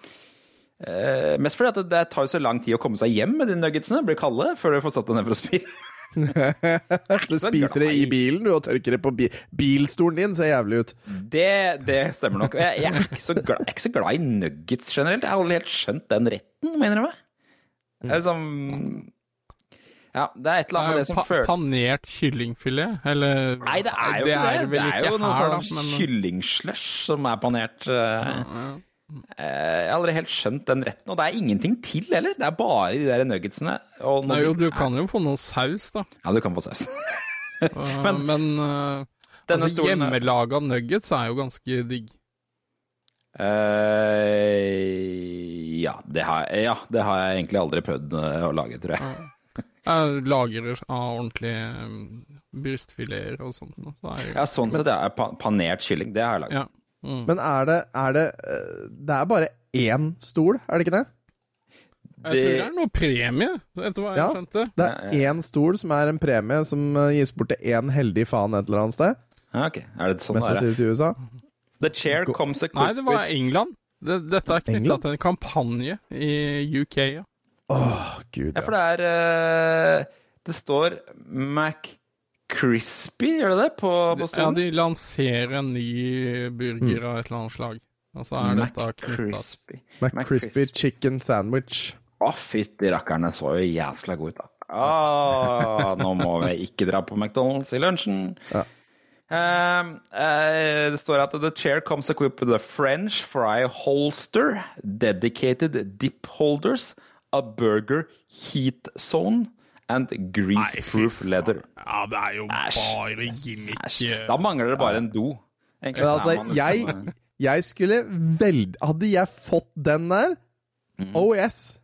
eh, Mest fordi at det, det tar jo så lang tid å komme seg hjem med de nuggetsene, blir kalde, før du får satt deg ned for å spille. Du så spiser det i bilen, du, og tørker det på bi bilstolen din. Ser jævlig ut. Det, det stemmer nok. Jeg, jeg, er ikke så glad, jeg er ikke så glad i nuggets generelt. Jeg har aldri helt skjønt den retten, mener jeg. Det er liksom Ja, det er et eller annet med det som Pa føler panert kyllingfilet, eller Nei, det er jo det. Er Det er jo noe sånn men- kyllingslush som er panert. eh, eh, Jeg har aldri helt skjønt den retten, og det er ingenting til heller. Det er bare de der nuggetsene. Og Nei, jo, du kan jo få noe saus, da. Ja, du kan få saus. Men- men Denne altså, stolen hjemmelaga nuggets er jo ganske digg. Uh, ja, det har, ja, det har jeg egentlig aldri prøvd eh, å lage, tror jeg. Jeg lager av ordentlige brystfileter og sånt. Så Ja, sånn sett, ja. Panert kylling, det har jeg laget. ja. Mm. Men er det, er det eh, Det er bare én stol, er det ikke det? Jeg tror det er noe premie, etter hva jeg Ja. skjønte. Det er Ja, én stol som er en premie som eh, gis bort til én heldig faen et eller annet sted. Ja, ok. Er det sånn Mest sannsynligvis i USA. The chair comes a Nei, det var England. Det, dette er knytta til en kampanje i UK, ja. Åh, gud, Ja, ja. for det er uh, Det står McCrispy, gjør det det, på, på Ja, de lanserer en ny burger av et eller annet slag. Og så er dette knytta McCrispy. McCrispy chicken sandwich. Å, fytti rakkeren, den så jo jæsla god ut, da. Åh, nå må vi ikke dra på McDonald's i lunsjen. Ja. Uh, uh, det står at the chair comes equipped with a French fry holster, dedicated dip holders, a burger heat zone and grease-proof leather. Ja, det er jo Æsj. bare gimmick. Æsj. Da mangler det bare en do. Egentlig Men altså, liksom- jeg, jeg skulle veld... Hadde jeg fått den der Oh yes.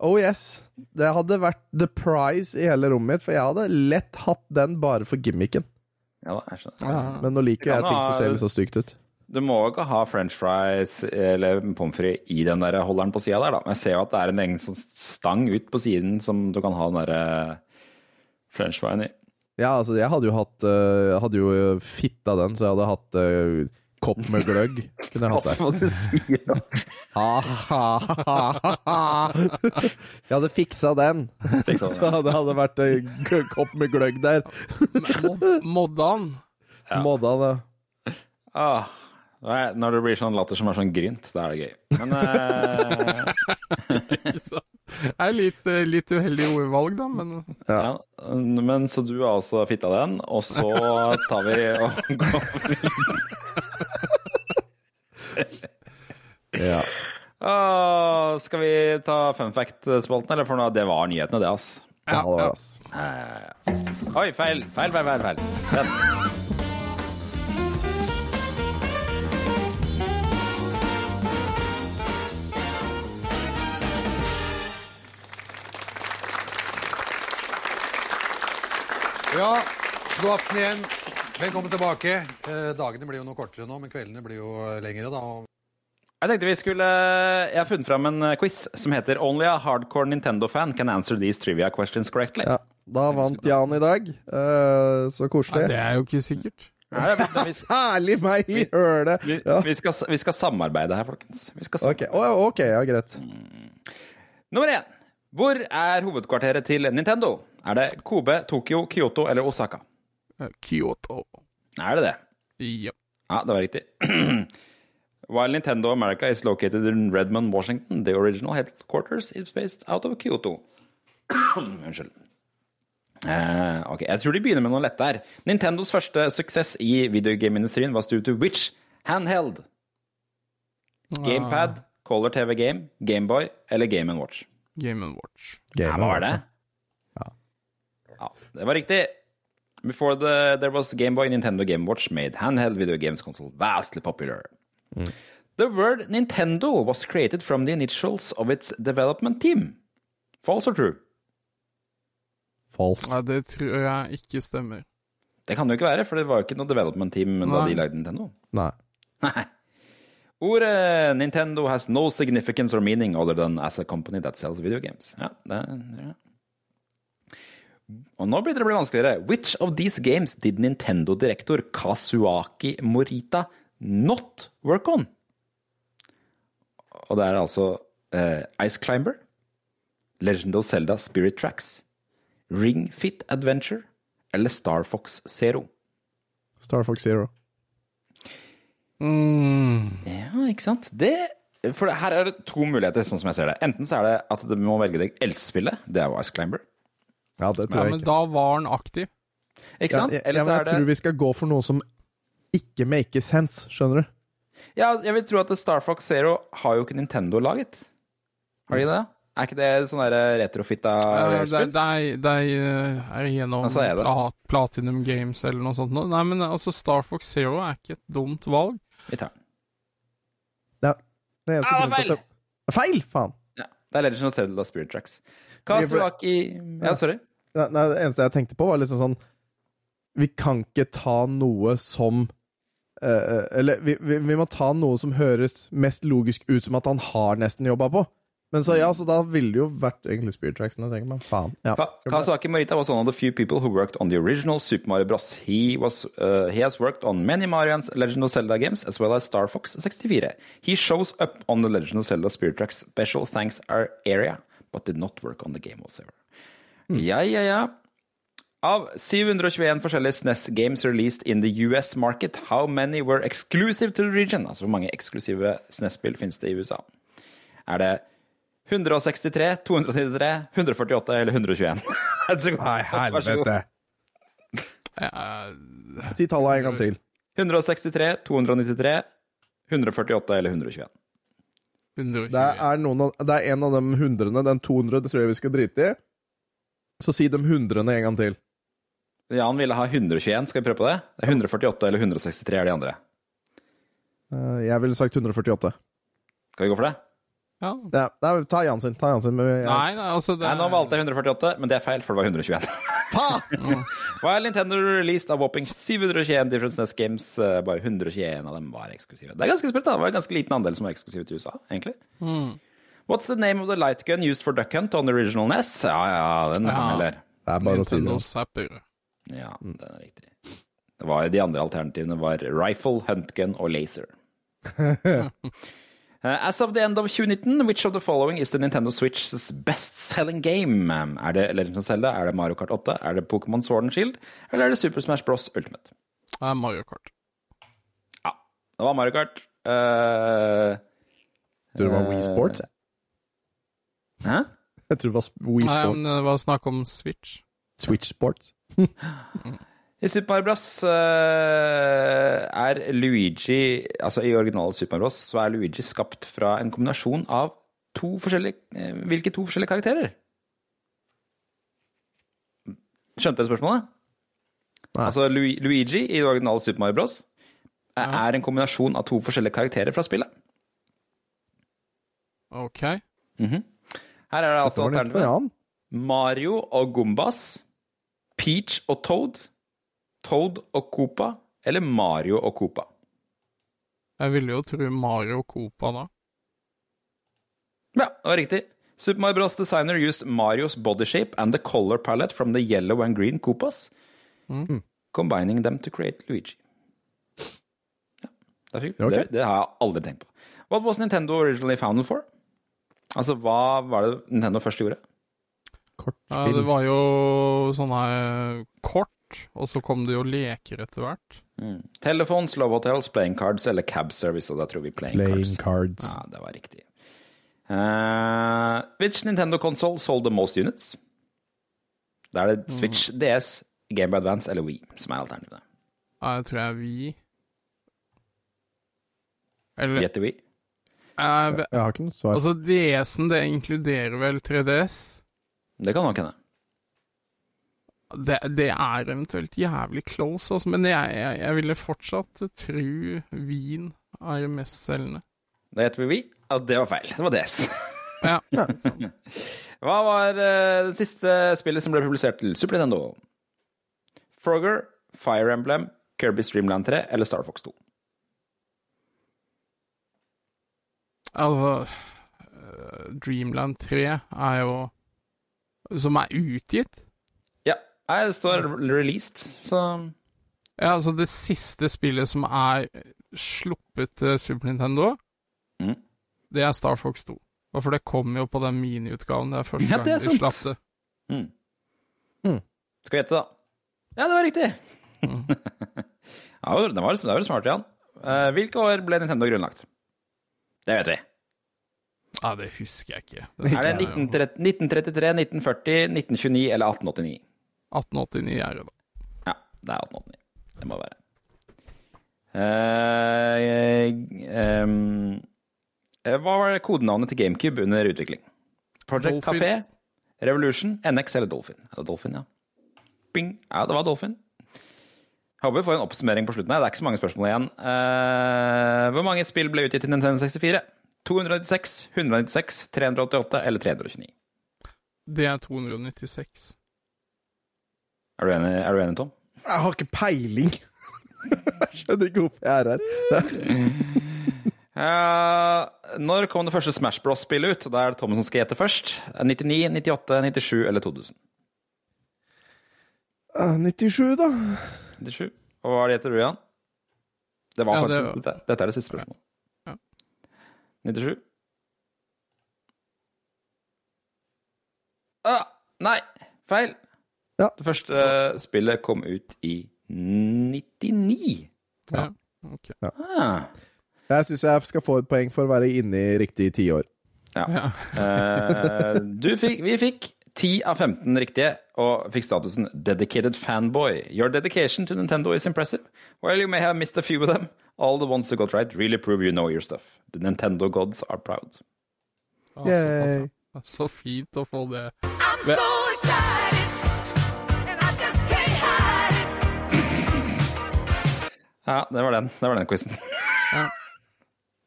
Oh yes. Det hadde vært the prize i hele rommet mitt, for jeg hadde lett hatt den bare for gimmicken. Ja, jeg skjønner. Ja. Men nå liker jeg ting som ser litt så stygt ut. Du må ikke ha french fries eller pommes frites i den der holderen på sida der, da. Men jeg ser jo at det er en egen sånn stang ut på siden som du kan ha den derre french frien i. Ja, altså, jeg hadde jo hatt Jeg hadde jo øh, fitta den, så jeg hadde hatt kopp med gløgg. Kunne jeg hatt der. Hva du sier nå? Ha, ha, ha, ha. Jeg hadde fiksa den, så det hadde vært kopp med gløgg der. Modda Moddan. Modda det. Ah, nei, når det blir sånn latter som er sånn grynt, da er det gøy. Men eh, Det er litt, eh, litt uheldig ordvalg, da, men ja. Men så du har altså fitta den, og så tar vi og går Ja. Ah, Skal vi ta fun fact-spalten, eller? For nå, det var nyhetene, det, ass. Ja, det var ass. Eh, Oi, feil, feil, feil, feil. feil. Ja, god aften igjen. Velkommen tilbake. Eh, dagene blir jo noe kortere nå, men kveldene blir jo eh, lengre, da. Jeg tenkte vi skulle Jeg har funnet fram en eh, quiz som heter Only a hardcore Nintendo-fan can answer these trivia questions correctly. Ja, da vant Jan i dag. Eh, så Nei, koselig. det er jo ikke sikkert. Nei, er- vi, Særlig meg i hølet! vi, Ja. vi, skal, vi skal samarbeide her, folkens. Vi skal Ok, samarbeide. Å, ok, ja, greit. Nummer én. Hvor er hovedkvarteret til Nintendo? Er det Kobe, Tokyo, Kyoto eller Osaka? Eh, Kyoto. Er det det? Ja. Ja, det var riktig. While Nintendo America is located in Redmond, Washington, the original headquarters is based out of Kyoto. Unnskyld. Uh, ok, Jeg tror de begynner med noe lett der. Nintendos første suksess i videogameindustrien var due to which handheld? Gamepad, Color TV Game, Gameboy eller Game Watch? Game Watch. Ja, hva var det? Ja, det var riktig. Before the, there was Game Boy, Nintendo Game Watch made handheld video games console vastly popular. The word Nintendo was created from the initials of its development team. False or true? False. Nei, det tror jeg ikke stemmer. Det kan det jo ikke være, for det var jo ikke noe development team da Nei. de lagde Nintendo. Nei. Nei. Ordet Nintendo has no significance or meaning other than as a company that sells video games. Ja, det, ja. Og nå begynner det å bli vanskeligere. Which of these games did Nintendo-direktor Kazuaki Morita not work on? Og det er altså uh, Ice Climber, Legend of Zelda Spirit Tracks, Ring Fit Adventure eller Star Fox Zero. Star Fox Zero. Mm. Ja, ikke sant? Det, for her er det to muligheter, sånn som jeg ser det. Enten så er det at du må velge det eldste det er jo Ice Climber. Ja, det Ja, tror jeg men ikke. da var han aktiv. Ikke Ja, sant? jeg, Eller ja, så jeg, er det... tror vi skal gå for noe som ikke make sense, skjønner du? Ja, jeg vil tro at Star Fox Zero har jo ikke Nintendo laget. Har de det? Er ikke det sånn der retrofitta Eh, Det, spill? er- det er- er gjennom det. Platinum Games eller noe sånt. Nei, men altså, Star Fox Zero er ikke et dumt valg. Vi tar den. Ja. Det eneste Ah, grunnen til feil! at det Feil! Faen! Ja, det er Legend of Zelda Spirit Tracks. Kazuaki Ja, sorry. Nei, det eneste jeg tenkte på, var liksom sånn Vi kan ikke ta noe som eh, Eller vi, vi, vi må ta noe som høres mest logisk ut som at han har nesten jobba på. Men så ja, så da ville det jo vært egentlig Spirit Tracks. meg. Faen. Ja. Ka Marita was one of the few people who worked on the original Super Mario Bros. He, was, uh, he has worked on many Marians, Legend of Zelda games, as well as Star Fox 64. He shows up on the Legend of Zelda Spirit Tracks special thanks our area, but did not work on the game whatsoever. Ja, ja, ja. Av 721 forskjellige SNES games released in the US market, how many were exclusive to the region? Altså, hvor mange eksklusive SNES-spill finnes det i USA? Er det 163, 293, 148 eller 121? Vær så. Nei, Vær så god. helvete! Eh, Si tallet en gang til. 163, 293, 148 eller 121. 120. Det er, noen av, det er en av de hundrene, den 200, det tror jeg vi skal drite i. Så si de hundrene en gang til. Jan ville ha 121, skal vi prøve på det? Det er 148 eller 163 er de andre. Eh, jeg ville sagt 148. Skal vi gå for det? Ja. Ja, nei, ta Jan sin. Ta Jan sin. Men jeg, Nei, nei, altså det Nei, nå valgte jeg 148, men det er feil, for det var 121. Faen! While Nintendo released a whopping 721 different SNES games, eh, bare 121 av dem var eksklusive. Det er ganske sprøtt, da. Det var en ganske liten andel som var eksklusive til USA, egentlig. What's the name of the light gun used for duck hunt on the original NES? Ja, ja, den kan Ja. vi lære. Det er bare å si det. Zapper. Ja, den er riktig. Det var, de andre alternativene var rifle, huntgun og laser. Uh, As of the end of 2019, which of the following is the Nintendo Switch's best-selling game? Um, Er det Legend of Zelda, er det Mario Kart 8, er det Pokémon Sword and Shield, eller er det Super Smash Bros. Ultimate? Det er Mario Kart. Ja, det var Mario Kart. Uh, du, det var Wii Sports. jeg. Hæ? Jeg tror det var Wii Sports. Nei, men det var snakk om Switch. Switch Sports. I Super Mario Bros. eh, er Luigi Altså i originale Super Mario Bros. så er Luigi skapt fra en kombinasjon av to forskjellige eh, Hvilke to forskjellige karakterer? Skjønte dere spørsmålet? Nei. Altså Luigi i originale Super Mario Bros. er, er en kombinasjon av to forskjellige karakterer fra spillet. Ok. Her er det altså alternativet. Mario og Gumbas, Peach og Toad, Toad og Koopa eller Mario og Koopa? Jeg ville jo tro Mario og Copa da. Ja, det var riktig. Super Mario Bros. designer used Marios body shape and the color palette from the yellow and green Koopas, combining them to create Luigi. Ja, det, fikk okay. Det, det har jeg aldri tenkt på. What was Nintendo originally founded for? Altså, hva var det Nintendo først gjorde? Ja, Kortspill. det var jo sånne eh, kort, og så kom det jo leker etter hvert. Telefons, love hotels, playing cards eller cab service, og da tror vi playing, Playing cards. cards. Ja, det var riktig. Uh, which Nintendo console sold the most units? Da er det Switch, DS, Game Boy Advance eller Wii som er alternativene. Ja, jeg tror jeg er vi Eller Gjett Wii. Jeg Jeg har ikke noe svar. Altså, DS-en, det inkluderer vel 3DS? Det kan nok hende. Det, det er eventuelt jævlig close, altså, men jeg, jeg, jeg ville fortsatt tro Wien er mest selgende. Da gjetter vi Wii, ja, det var feil. Det var DS. Ja. Hva var uh, det siste spillet som ble publisert til Super Nintendo? Frogger, Fire Emblem, Kirby Streamland 3 eller Star Fox 2? Altså øh, Dreamland 3 er jo Som er utgitt. Ja, nei, det står released, så Ja, altså det siste spillet som er sluppet til Super Nintendo, Mm. det er Star Fox 2. Og for det kom jo på den miniutgaven. Det er første Ja, gang det er de slapp det. mm. Mm. Skal vi gjette, da? Ja, det var riktig! ja, det var, det var smart, Jan. Eh, hvilke år ble Nintendo grunnlagt? Det vet vi. Ja, det husker jeg ikke. Er det 1930 1933, 1940, 1929 eller 1889? 1889 er det, da. Ja, det er 1889. Det må det være. Uh, ehm, eh, hva var kodenavnet til GameCube under utvikling? Project Dolphin. Café, Revolution, NX eller Dolphin? Er det Dolphin, ja. Bing. Ja, det var Dolphin. Jeg håper vi får en oppsummering på slutten her. Det er ikke så mange spørsmål igjen. Uh, hvor mange spill ble utgitt i Nintendo 64? 296, 196, 388 eller 329? Det er 296. Er du enig, er du enig Tom? Jeg har ikke peiling. jeg skjønner ikke hvorfor jeg er her. uh, når kom det første Smash Bros-spillet ut? Da er det Tom som skal gjette først. 99, 98, 97 eller 2000? Uh, 97, da. 97. Og hva heter gjetter du, Jan? Det var Ja, faktisk, det- dette, dette er det siste spørsmålet. Ja. 97? Ah, nei, feil. Ja. Det første spillet kom ut i 99. Ja. ok. Ah. Jeg syns jeg skal få et poeng for å være inne i riktig tiår. Ja. Ja. uh, du fikk, vi fikk 10 av 15 riktige og fikk statusen Dedicated Fanboy. Your dedication to Nintendo is impressive. While you may have missed a few of them, all the ones who got right really prove you know your stuff. The Nintendo gods are proud. Altså, altså, Yay. Så fint å få det. I'm so excited, and I just can't hide it. Ja, det var den. Det var den quizen.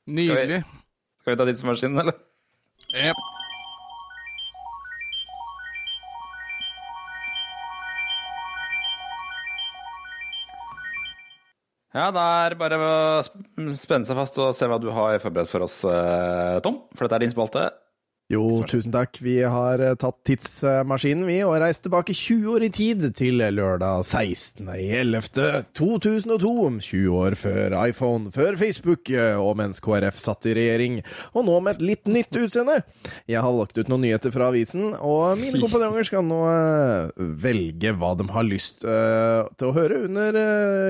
Nydelig. Skal vi ta tidsmaskinen, eller? Jep. Ja, da er det bare å spenne seg fast og se hva du har forberedt for oss, eh, Tom. For dette er din spalte. Jo, tusen takk. Vi har eh, tatt tidsmaskinen, vi, og reist tilbake 20 år i tid, til lørdag 16.11.2002. 20 år før iPhone, før Facebook, eh, og mens KrF satt i regjering. Og nå med et litt nytt utseende. Jeg har lagt ut noen nyheter fra avisen, og mine kompanjonger skal nå eh, velge hva de har lyst til å høre under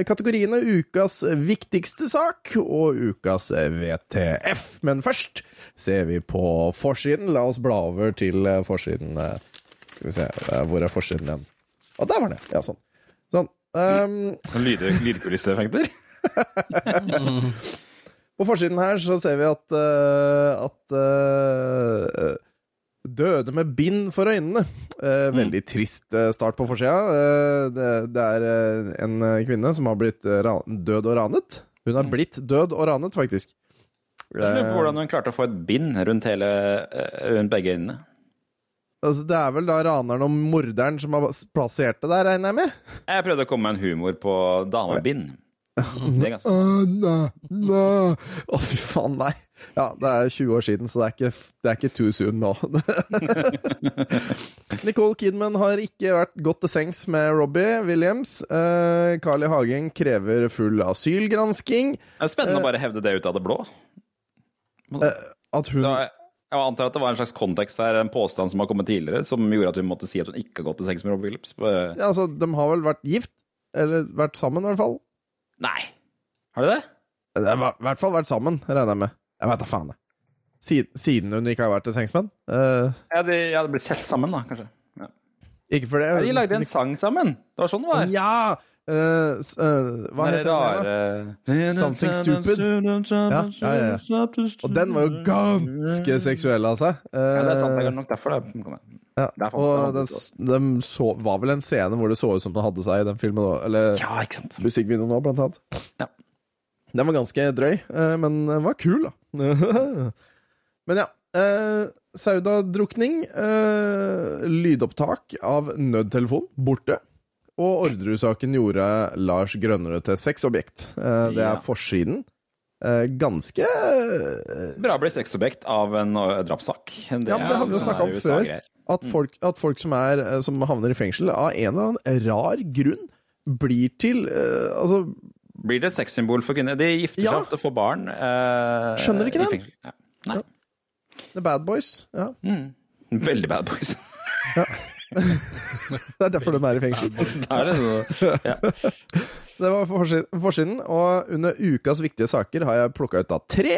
kategoriene Ukas viktigste sak og Ukas VTF. Men først ser vi på forsiden. La oss bla over til eh, forsiden. eh, Skal vi se, eh, hvor er forsiden igjen? Å, der var den, ja. Sånn. sånn. Um... Lyd, lydkulisseeffekter. på forsiden her så ser vi at, uh, at uh, Døde med bind for øynene. Eh, veldig trist start på forsida. Eh, det, det er en kvinne som har blitt død og ranet. Hun har blitt død og ranet, faktisk. Jeg på hvordan hun klarte å få et bind rundt, hele, eh, rundt begge øynene. Altså, det er vel da raneren og morderen som har plassert det der, regner jeg med? Jeg prøvde å komme med en humor på damebind. Det er ganske Å. Fy faen, nei. Ja, det er 20 år siden, så det er ikke, det er ikke too soon nå. Nicole Kidman har ikke vært godt til sengs med Robbie Williams. Uh, Carl I. Hagen krever full asylgransking. Det er spennende å bare hevde det ut av det blå. At hun Da, jeg antar at det var en slags kontekst her, en påstand som har kommet tidligere, som gjorde at hun måtte si at hun ikke har gått til sex med Robbie Phillips. Ja, altså, De har vel vært gift? Eller vært sammen, i hvert fall. Nei. Har de det? Det har i hvert fall vært sammen, regner jeg med. Jeg vet da faen, jeg. Siden, siden hun ikke har vært til sengs med han. Eh, Ja, de ja, de ble sett sammen, da, kanskje. Ja. ikke for det. Ja, de lagde en sang sammen. Det var sånn det var. Ja! Eh, s- eh, hva heter den? rare Something Stupid. Ja, ja, ja, Og den var jo ganske seksuell av seg. Eh, Ja, det er sant. Det er nok derfor det ja. Og den, den så, var vel en scene hvor det så ut som den hadde seg i den filmen òg. Eller Ja, ikke sant. musikkvideoen òg, blant annet. Ja. Den var ganske drøy, eh, men den var kul, da. men ja. Eh, Sauda-drukning. Eh, lydopptak av nødtelefon borte. Og Orderud-saken gjorde Lars Grønnerød til sexobjekt. Eh, det Ja. er forsiden. Eh, ganske Bra Bra bli sexobjekt av en drapssak. Det Ja, men det hadde vi jo sånn snakket er om før. at folk, at folk som, er, eh, som havner i fengsel, av en eller annen rar grunn blir til eh, Altså, Blir det sexsymbol for kvinner? De gifter seg Ja. ofte får barn. eh, Skjønner ikke den. Ja. Nei. The Bad Boys. Ja. Mm. Veldig bad boys. Det er derfor de er i fengsel. Er det så ja. Så det var forsi- forsiden. Og under ukas viktige saker har jeg plukka ut da tre.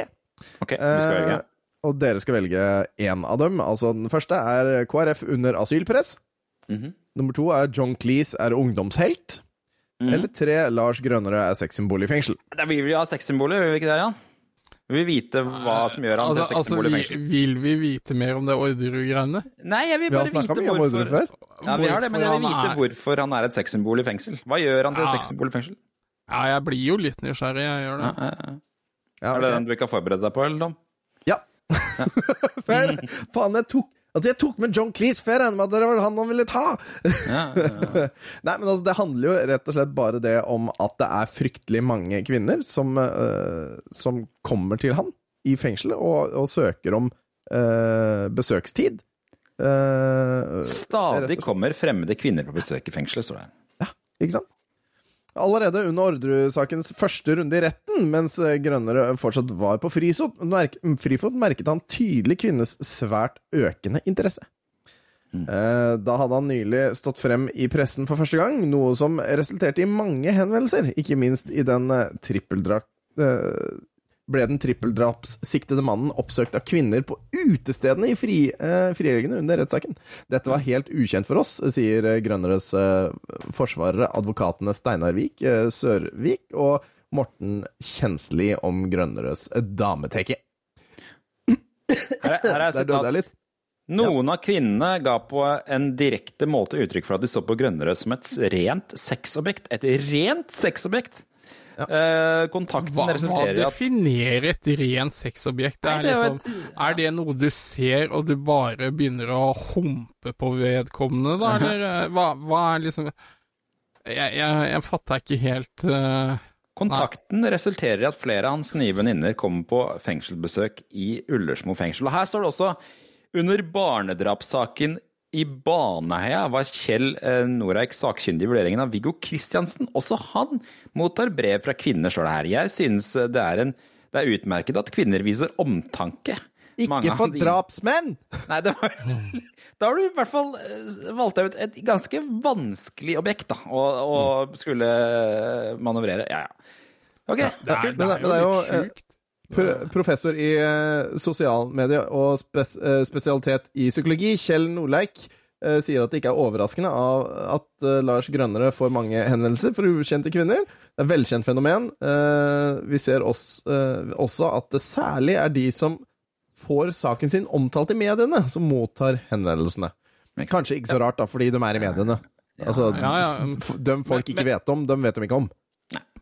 Ok, vi skal velge. Eh, og dere skal velge én av dem. Altså Den første er KrF under asylpress. Mhm. Nummer to er John Cleese er ungdomshelt. Mhm. Eller tre Lars Grønnerød er sexsymbol i fengsel. Da vil vi ha sexsymboler, vil vi ikke det, Jan? Vi vil vite hva som gjør han Altså, til altså sexsymbol i vi, fengsel. vil vi vite mer om det Orderud-greiene? Nei, jeg vil Vi har bare snakka vite om Orderud før. Ja, vi har det, men jeg vil vite er- hvorfor han er et sexsymbol i fengsel. Hva gjør han til Ja. sexsymbol i fengsel? Ja, jeg blir jo litt nysgjerrig, jeg gjør Ja, det. ja, ja. Ja, Er det den du ikke har forberedt deg på, eller, Tom? Ja. Faen, jeg tok Altså, jeg tok med John Cleese, for jeg regner med at det var han han ville ta! Ja, ja, ja. Nei, men altså, det handler jo rett og slett bare det om at det er fryktelig mange kvinner som, uh, som kommer til han i fengselet og, og søker om uh, besøkstid. Uh, Stadig kommer fremmede kvinner på besøk i fengselet, står det her. Ikke sant? Allerede under Orderud-sakens første runde i retten, mens eh, Grønnere fortsatt var på frisot, frifot, merket han tydelig kvinnes svært økende interesse. Eh, Da hadde han nylig stått frem i pressen for første gang, noe som resulterte i mange henvendelser, ikke minst i den eh, trippeldrakt... ble den trippeldrapssiktede mannen oppsøkt av kvinner på utestedene i fri, eh, frihelgene under rettssaken. Dette var helt ukjent for oss, sier eh, Grønneres eh, forsvarere, advokatene Steinar Vik, eh, Sørvik og Morten Kjensli om Grønneres dameteke. Her, er- her er sitat. Noen av kvinnene ga på en direkte måte uttrykk for at de så på Grønnerød som et rent sexobjekt. Et rent sexobjekt! Eh, kontakten Hva, hva resulterer i at definerer et rent sexobjekt? Det Nei, er, det er liksom, er det noe du ser, og du bare begynner å humpe på vedkommende, da? Eller eh, hva, hva er liksom Jeg, jeg, jeg fatter ikke helt uh... Kontakten resulterer i at flere av hans nye venninner kommer på fengselsbesøk i Ullersmo fengsel. Og her står det også under barnedrapssaken i Baneheia var Kjell eh, Noreik sakkyndig i vurderingen av Viggo Kristiansen. Også han mottar brev fra kvinner, står det her. Jeg synes det er, en, det er utmerket at kvinner viser omtanke. Ikke Mange for de- drapsmenn! Nei, det var Da har du i hvert fall eh, valgt deg ut et ganske vanskelig objekt, da, å, å skulle manøvrere. Ja, ja. Ok, Det er, det er det- men det er jo litt eh, sjukt. Pro- Professor i uh, sosialmedie og spes uh, spesialitet i psykologi, Kjell Nordleik, uh, sier at det ikke er overraskende av at eh, Lars Grønnere får mange henvendelser fra ukjente kvinner. Det er et velkjent fenomen. Eh, vi ser oss, eh, også at det særlig er de som får saken sin omtalt i mediene, som mottar henvendelsene. Kanskje ikke så rart, da, fordi de er i mediene. Altså, De folk ikke vet om, de vet de ikke om.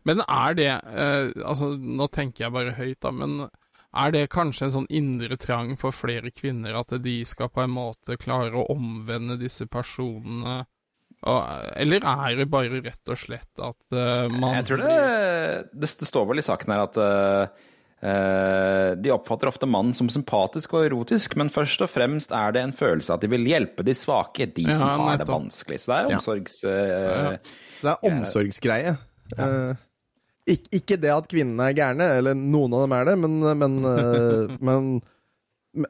Men er det eh, Altså, nå tenker jeg bare høyt, da, men Er det kanskje en sånn indre trang for flere kvinner, at de skal på en måte klare å omvende disse personene? Og, eller er det bare rett og slett at uh, man Jeg tror det, det, det står vel i saken her at uh, eh, de oppfatter ofte mannen som sympatisk og erotisk, men først og fremst er det en følelse at de vil hjelpe de svake, de som har har det vanskelig. Så det er omsorgs... eh, Det er omsorgsgreie. Eh, ikke, ikke det at kvinnene er gærne, eller noen av dem er det, men, men, eh, men,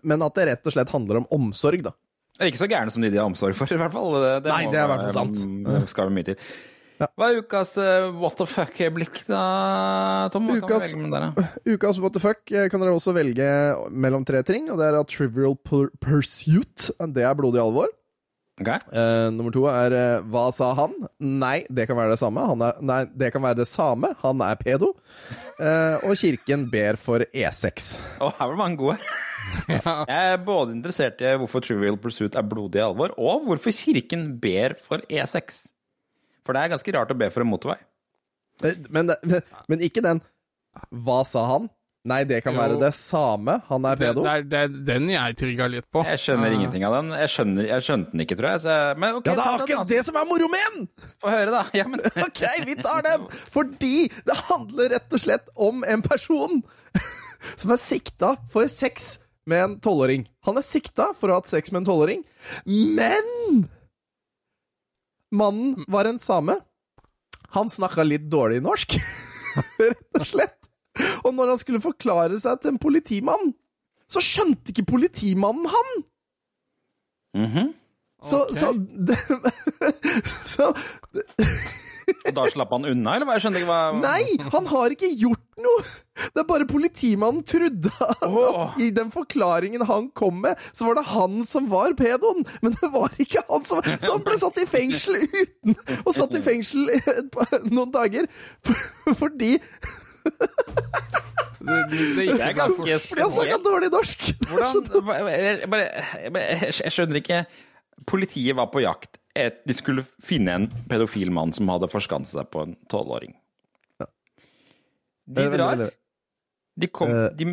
men at det rett og slett handler om omsorg, da. er ikke så gærne som de de har omsorg for, i hvert fall. Det, Nei, det er i hvert fall sant. skal mye til. Hva er ukas uh, what the fuck-blikk, da, Tom? Ukas- der? Ukas what the fuck eh, kan dere også velge mellom tre ting, og det er at Trivial Pursuit, det er blodig alvor. Ok. Uh, nummer to er uh, Hva sa han? Nei, det kan være det samme. Han er, nei, det kan være det samme. Han er pedo. Uh, og Kirken ber for E E6. Å, her var det mange gode. Jeg er både interessert i hvorfor Trivial Pursuit er blodig alvor, og hvorfor kirken ber for E6. For det er ganske rart å be for en motorvei. Men, men, men ikke den Hva sa han? Nei, det kan Jo. være det Same, Han er pedo. det, er, det er den jeg trigga litt på. Jeg skjønner Eh, ingenting av den. Jeg, skjønner, jeg skjønte den ikke, tror jeg. Så, men okay, Ja, det er den, akkurat altså. det som er moro med den! Få høre, da. Ja, men Ok, vi tar den! Fordi det handler rett og slett om en person som er sikta for sex med en tolvåring. Han er sikta for å ha hatt sex med en tolvåring, men Mannen var en same. Han snakka litt dårlig norsk, rett og slett. Og når han skulle forklare seg til en politimann, så skjønte ikke politimannen han! Mhm. Så, okay. så, så Og da slapp han unna, eller? Jeg skjønner ikke hva Nei, han har ikke gjort noe! Det er bare politimannen trodde at, at i den forklaringen han kom med, så var det han som var pedoen, men det var ikke han som Så han ble satt i fengsel uten Og satt i fengsel noen dager fordi Det, Det er ganske spesielt. Jeg snakka dårlig norsk! Hvordan jeg, bare, jeg, skjønner ikke Politiet var på jakt. De skulle finne en pedofil mann som hadde forskanset seg på en tolvåring. De vent, drar. De kom Eh. de,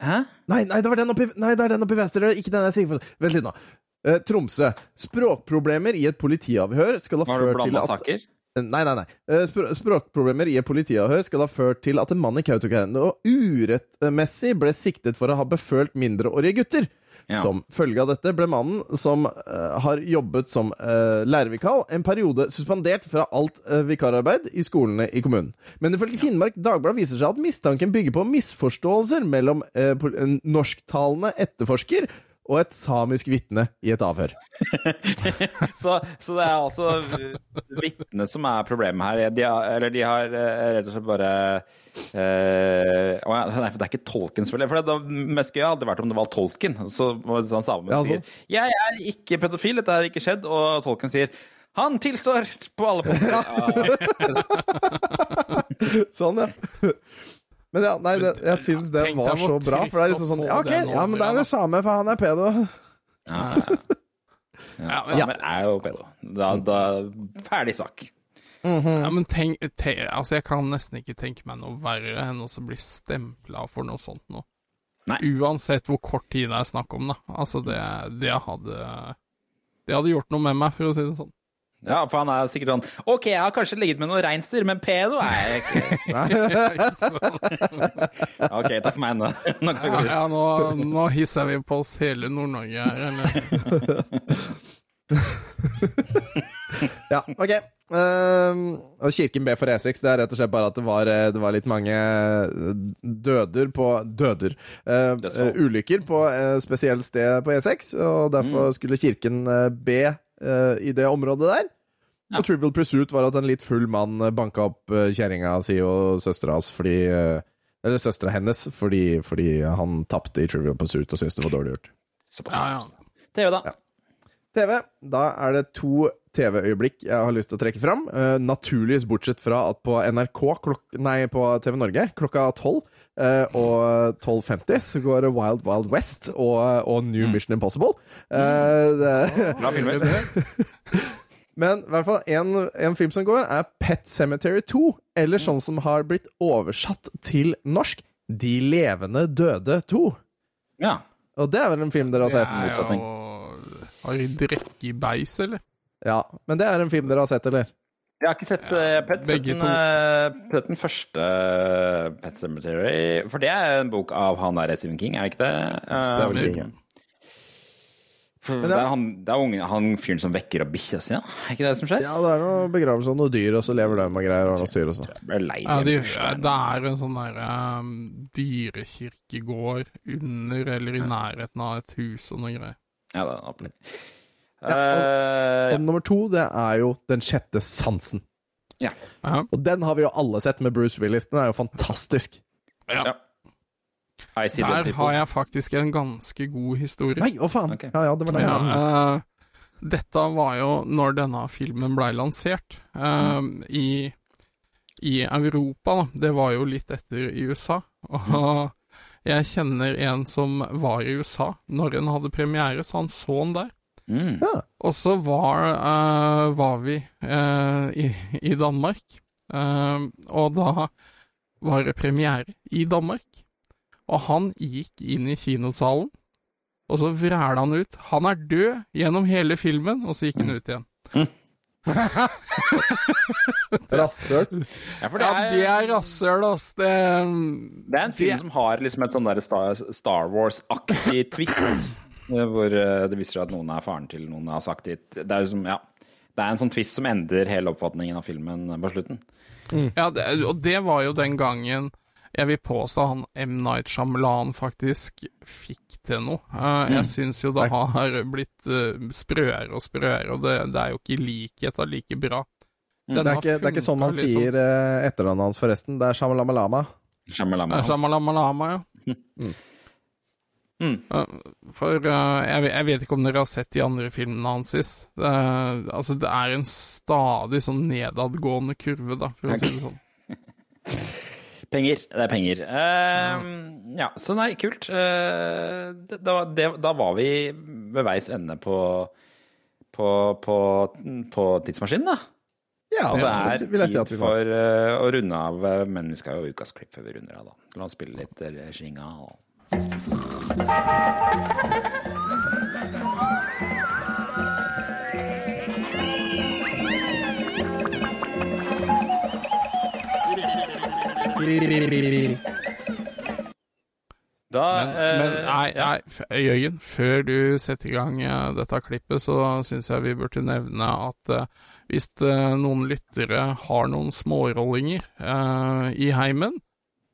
Hæ? Nei, nei, det var den oppi, nei, det er den oppi venstre. er Ikke den jeg sier. for- Vent litt nå. Eh, Tromsø. Språkproblemer i et politiavhør skal ha Har du ført til blanda saker? Nei, nei, nei. Eh, språkproblemer i et politiavhør skal ha ført til at en mann i Kautokeino urettmessig ble siktet for å ha befølt mindreårige gutter. Ja. Som følge av dette ble mannen, som uh, har jobbet som uh, lærervikar, en periode suspendert fra alt uh, vikararbeid i skolene i kommunen. Men ifølge Finnmark Dagblad viser seg at mistanken bygger på misforståelser mellom uh, en norsktalende etterforsker og et samisk vitne i et avhør. Så, så det er altså vitnet som er problemet her. De har, eller de har eh, rett og slett bare eh, å Nei, det er ikke tolken, selvfølgelig. For det mest gøye hadde vært om det var tolken. Så var det sånn samme Ja, sier sånn. 'Jeg er ikke pedofil, dette har ikke skjedd', og tolken sier 'Han tilstår på alle punkter'. Ja. Sånn, ja. Men ja, nei, det, jeg syns det var så bra. For det er liksom sånn Ja, ok, ja, men det er det samme, for han er pedo. Ja, ja. Ja, Samer er jo pedo. Da, da Ferdig sak. Ja, men tenk, tenk, altså jeg kan nesten ikke tenke meg noe verre enn å bli stempla for noe sånt nå. Nei. Uansett hvor kort tid det er snakk om, da. Altså, det, det hadde Det hadde gjort noe med meg, for å si det sånn. Ja, for han er sikkert sånn OK, jeg har kanskje ligget med noen reinsdyr, men pedo er jeg ikke. OK, takk for meg nå. Nå kan vi gå Ja, videre. ja nå, nå hisser vi på oss hele Nord-Norge her, eller? Ja, ok. Ehm, og Kirken ber for E6. Det er rett og slett bare at det var, eh, det var litt mange eh, døder på Døder. Uh, eh, ulykker på et spesielt sted på E6, og derfor skulle Kirken eh, eh, i det området der. Og Trivial Pursuit var at en litt full mann eh, banka opp uh, kjerringa si og søstera hans fordi eh, Eller søstera hennes fordi, fordi han tapte i Trivial Pursuit og syntes det var dårlig gjort. Såpass. Ja, ja. TV, da. TV. Da er det to TV-øyeblikk jeg har lyst til å trekke fram. Uh, naturligvis bortsett fra at på NRK, klok nei, på TV Norge, klokka 12 eh, og 12.50 så går det Wild Wild West og, og New Mission Impossible. Eh, det, Bra filmer. men i hvert fall en, en film som går, er Pet Cemetery 2. Eller sånn som har blitt oversatt til norsk, De levende døde 2. Ja. Og det er vel en film dere har sett? Det er jo Har de drikke i beis, eller? Ja, Men det er en film dere har sett, eller? Jeg har ikke sett uh, Pet, begge sett den, eh, den første eh, Pet Cemetery. For det er en bok av han der Stephen King, er det ikke det? Eh, Det er vel King, ja. for Men det er han, det er unge, han fyren som vekker opp bikkja si, ja. Er ikke det som skjer? Ja, det er noe begravelse av noe dyr, og så lever de og greier, og noe styr også. Ja, de, det er en sånn der um, dyrekirkegård under eller i nærheten av et hus og noe greier. Ja, det er. Ja, og, Og nummer to, det er jo Den sjette sansen. Ja. Og den har vi jo alle sett med Bruce Willis. Den er jo fantastisk. ja. I see Der har jeg faktisk en ganske god historie. Nei, å faen! Okay. Ja, ja, det var den. Ja, uh, dette var jo når denne filmen blei lansert eh, i, i Europa. Da. Det var jo litt etter i USA. Og jeg kjenner en som var i USA når den hadde premiere, så han så den der. Mm. Ja. Og så var, uh, var vi uh, i, i Danmark, uh, og da var det premiere i Danmark. Og han gikk inn i kinosalen, og så vræla han ut 'Han er død' gjennom hele filmen, og så gikk han ut igjen. Rasshøl. Ja, for det Ja, er, det er rasshøl, ass. Det, det er en film de... som har liksom et sånn der Star, Star Wars-aktig twist. Eh, Hvor eh, det viser seg at noen er faren til noen har sagt dit. Det er liksom, ja. Det er en sånn twist som endrer hele oppfatningen av filmen på slutten. Ja, det, og det var jo den gangen jeg vil påstå han M. Night Shyamalan faktisk fikk til noe. Eh, jeg syns jo det har blitt uh, sprøere og sprøere, og det, det er jo ikke likhet av like bra. Den Det er, ikke, det er ikke sånn man liksom. sier eh, etternavnet hans, forresten. Det er Shamalamalama. Shyamalama. Eh, Shamalamalama, ja. Mm. Eh, For uh, jeg, vet- jeg vet ikke om dere har sett de andre filmene hans. Det, altså, det er en stadig sånn nedadgående kurve, da, for å si det sånn. Penger. Det er penger. Uh, ja, så nei, kult. Uh, da, det, da var vi ved veis ende på, på, på, på tidsmaskinen, da. Ja, Og det det er vil jeg si tid at vi var. for eh, å runde av, eh, men vi skal jo ha ukas klipp før vi runder av, da. La oss spille litt uh, skinga. og- Da Men, men eh, nei, nei, f- Jørgen, før du setter i gang eh, dette klippet, så syns jeg vi burde nevne at eh, hvis noen lyttere har noen smårollinger eh, i heimen,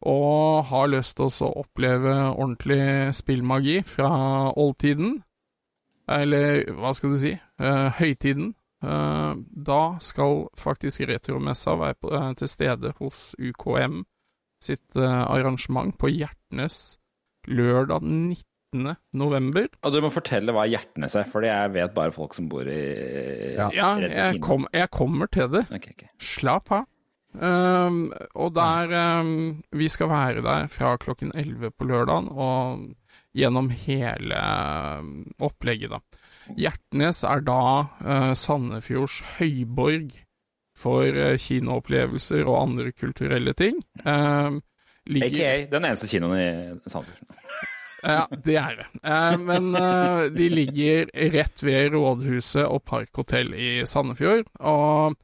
og har lyst til å oppleve ordentlig spillmagi fra oldtiden, eller hva skal du si, eh, høytiden, eh, da skal faktisk Retromessa være på, eh, til stede hos UKM sitt eh, arrangement på Hjertnes lørdag 19. november. Og du må fortelle hva Hjertnes er, for jeg vet bare folk som bor i Ja. Ja, jeg, kom, jeg kommer til det. Okay, okay. Slapp av. Ehm, og der um, Vi skal være der fra klokken 11 på lørdagen og gjennom hele um, opplegget, da. Hjertnes er da uh, Sandefjords høyborg for uh, kinoopplevelser og andre kulturelle ting. Ehm, ligger- AKA den eneste kinoen i Sandefjord. Ja, det er det. Eh, men eh, de ligger rett ved rådhuset og Parkhotell i Sandefjord. Og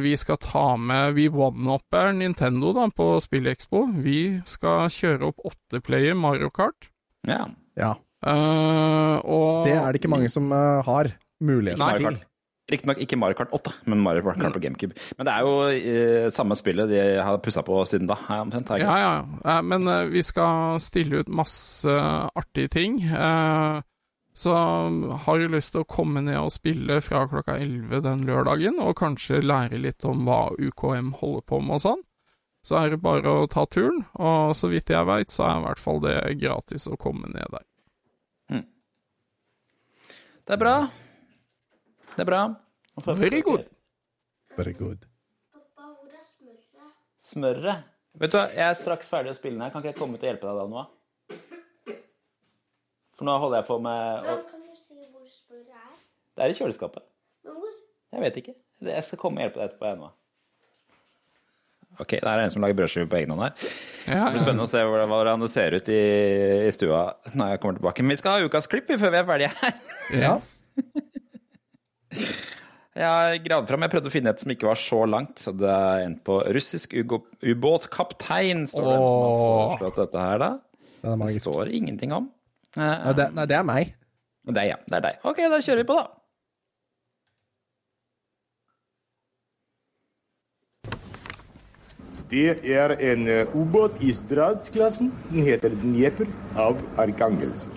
vi skal ta med Vi one-upper Nintendo da, på SpillExpo. Vi skal kjøre opp åtteplayer Mario Kart. Ja. Ja. Eh, og Det er det ikke mange som uh, har mulighet Nei. Til. Kart. Riktignok ikke Mario Kart 8, men Mario Kart på GameCube. Men det er jo eh, samme spillet de har pussa på siden da, omtrent. Ja, ja. Eh, men eh, vi skal stille ut masse artige ting. Eh, så har du lyst til å komme ned og spille fra klokka 11 den lørdagen, og kanskje lære litt om hva UKM holder på med og sånn, så er det bare å ta turen. Og så vidt jeg veit, så er i hvert fall det gratis å komme ned der. Det er bra. Det er bra. Very good. Very good. Pappa, hvor er smøret? Smøret. Vet du hva, jeg er straks ferdig å spille den her. Kan ikke jeg komme til å hjelpe deg da nå? For nå holder jeg på med å Men kan du si hvor smøret er? Det er i kjøleskapet. Men hvor? Jeg vet ikke. Jeg skal komme og hjelpe deg etterpå, jeg nå. Ok, det er en som lager brødskive på egen hånd her. Ja, Det blir spennende å se hvordan- det ser ut i, i stua når jeg kommer tilbake. Men vi skal ha ukas klipp før vi er ferdige her. Ja. Jeg har gravd fram, jeg prøvde å finne et som ikke var så langt. Så det er en på russisk ubåtkaptein, står det. Som har foreslått dette her, da. Er Det står ingenting om. Eh, Nei, det, nei, det er meg. Det er ja, Det er deg. Ok, da kjører vi på, da. Det er en eh, ubåt i Stradsklassen. Den heter Dnieper av Arkangelsk.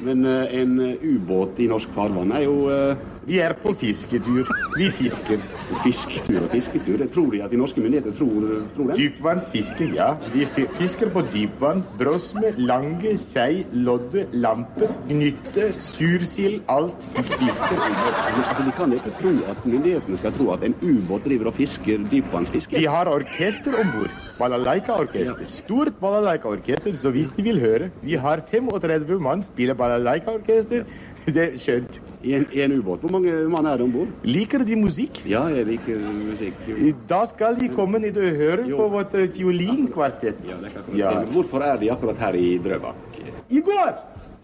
Men eh, en eh, ubåt i norsk farvann er jo eh, Vi er på fisketur. Vi fisker. fisketur og fisketur. Tror de at de norske myndigheter tror, tror det? Dypvannsfiske, ja. Vi fisker på dypvann. Brosme, lange, sei, lodde, lampe, gnytte, sursild. Alt fisker under. Altså, De kan ikke tro at myndighetene skal tro at en ubåt driver og fisker dypvannsfiske. Vi har orkester om bord. Balalaika-orkester. Stort balalaika-orkester, så hvis de vil høre Vi har 35 mann spiller balalaika-orkester. Det er skjønt. I en, i en ubåt. Hvor mange mann er det om bord? Liker de musikk? Ja, jeg liker musikk. Da skal de komme ned og høre Jo. på vårt eh, fiolinkvartett. Ja, det er ikke akkurat Ja. det. Men Hvorfor er de akkurat her i Drøbak? Егор!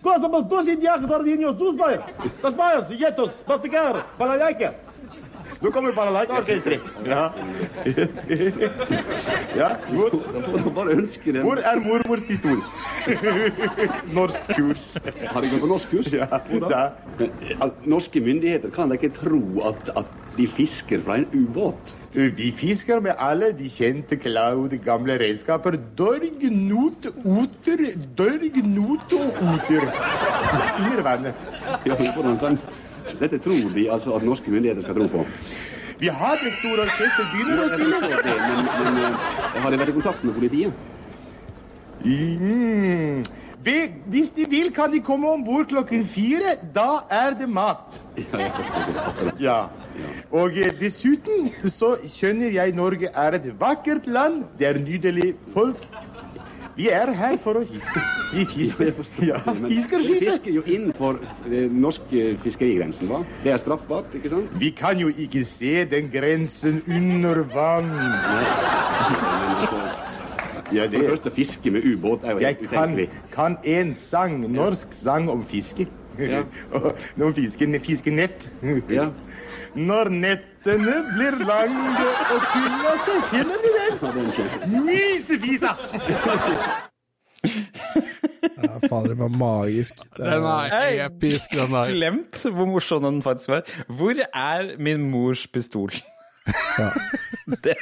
Cosa вас дождь ехать, Ардиньо, Тузбай? Разбавился, Етос, Балтикар, Балалайка. Nå kommer balalaika-orkesteret. Ja. ja, godt. Da får du bare ønske det. Hvor er mormors pistol? Norsk kurs. Har de gått på norskkurs? Ja, da? da. Men, norske myndigheter kan da ikke tro at, at de fisker fra en ubåt? Vi fisker med alle de kjente Cloud gamle redskaper. Dørg, not, oter, dørg, not og oter. Under vannet. Ja, hvordan kan... Dette tror de altså at norske myndigheter skal tro på. Vi har det store orkesteret begynner å spille. Men, men, men eh, har de vært i kontakt med politiet? Mm. Vi- Hvis de vil, kan de komme om bord klokken fire. Da er det mat. Ja, jeg forstår det. Ja. Og eh, dessuten så skjønner jeg Norge er et vakkert land. Det er nydelig folk. Vi er her for å fiske. Vi fisker. Ja, fiskerskyte. fisker jo innenfor eh, norske fiskerigrensen, hva? Det er straffbart, ikke sant? Vi kan jo ikke se den grensen under vann. Altså, Ja, det er først å fiske med ubåt er jo Jeg helt kan, en sang, norsk sang om fiske. Ja. Og fiske, fiskenett. Ja. Når nettene blir lange og kulda så kjenner vi den? Mysefisa! Ja, fader, den var magisk. Den er episk, den der. Glemt hvor morsom den faktisk var. Hvor er min mors pistol? ja. Det,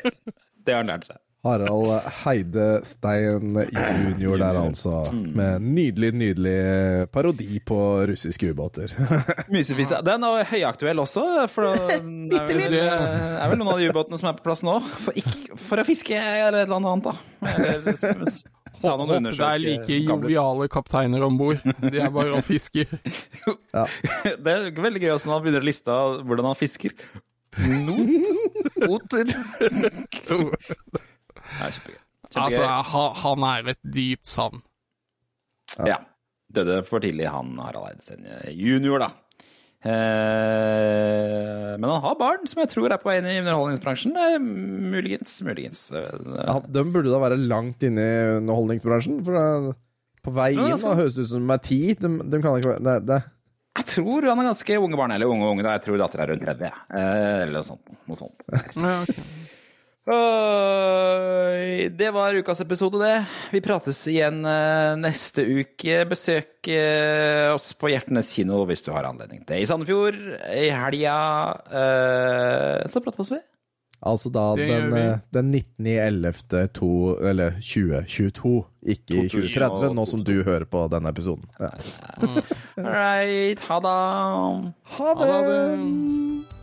det har han lært seg. Harald Heide Stein junior der, altså. Med nydelig, nydelig parodi på russiske ubåter. Mysefisa. Den er høyaktuell også, for det er vel, det er vel noen av de ubåtene som er på plass nå. For, ikke, for å fiske eller et eller annet, da. Eller, Håper det er like joviale kapteiner om bord. De er bare og fisker. Det er veldig gøy også når han begynner å liste hvordan han fisker. Not, oter Det er kjempegøy. kjempegøy. Altså, han, han er et dypt savn. Ja. Døde for tidlig, han Harald Eidsten junior, da. Eh, men han har barn som jeg tror er på vei inn i underholdningsbransjen. Eh, muligens, muligens. Eh, Ja, de burde da være langt inne i underholdningsbransjen. For på vei Ja, inn altså. da høres det ut som de er ti. De, de kan ikke være det, det. Jeg tror han er ganske unge barn, eller unge unge. da. Jeg tror dattera er rundt 30. Eh, eller noe sånt. Noe sånt. Ja, ok. Oi, det var ukas episode, det. Vi prates igjen eh, neste uke. Besøk eh, oss på Hjertenes kino hvis du har anledning til det. I Sandefjord i helga. eh, så prates vi. Altså da den, den 19. 11. To, eller 2022, ikke i 2030, nå som du hører på denne episoden. Ja. All right. Ha det. Ha Ha det.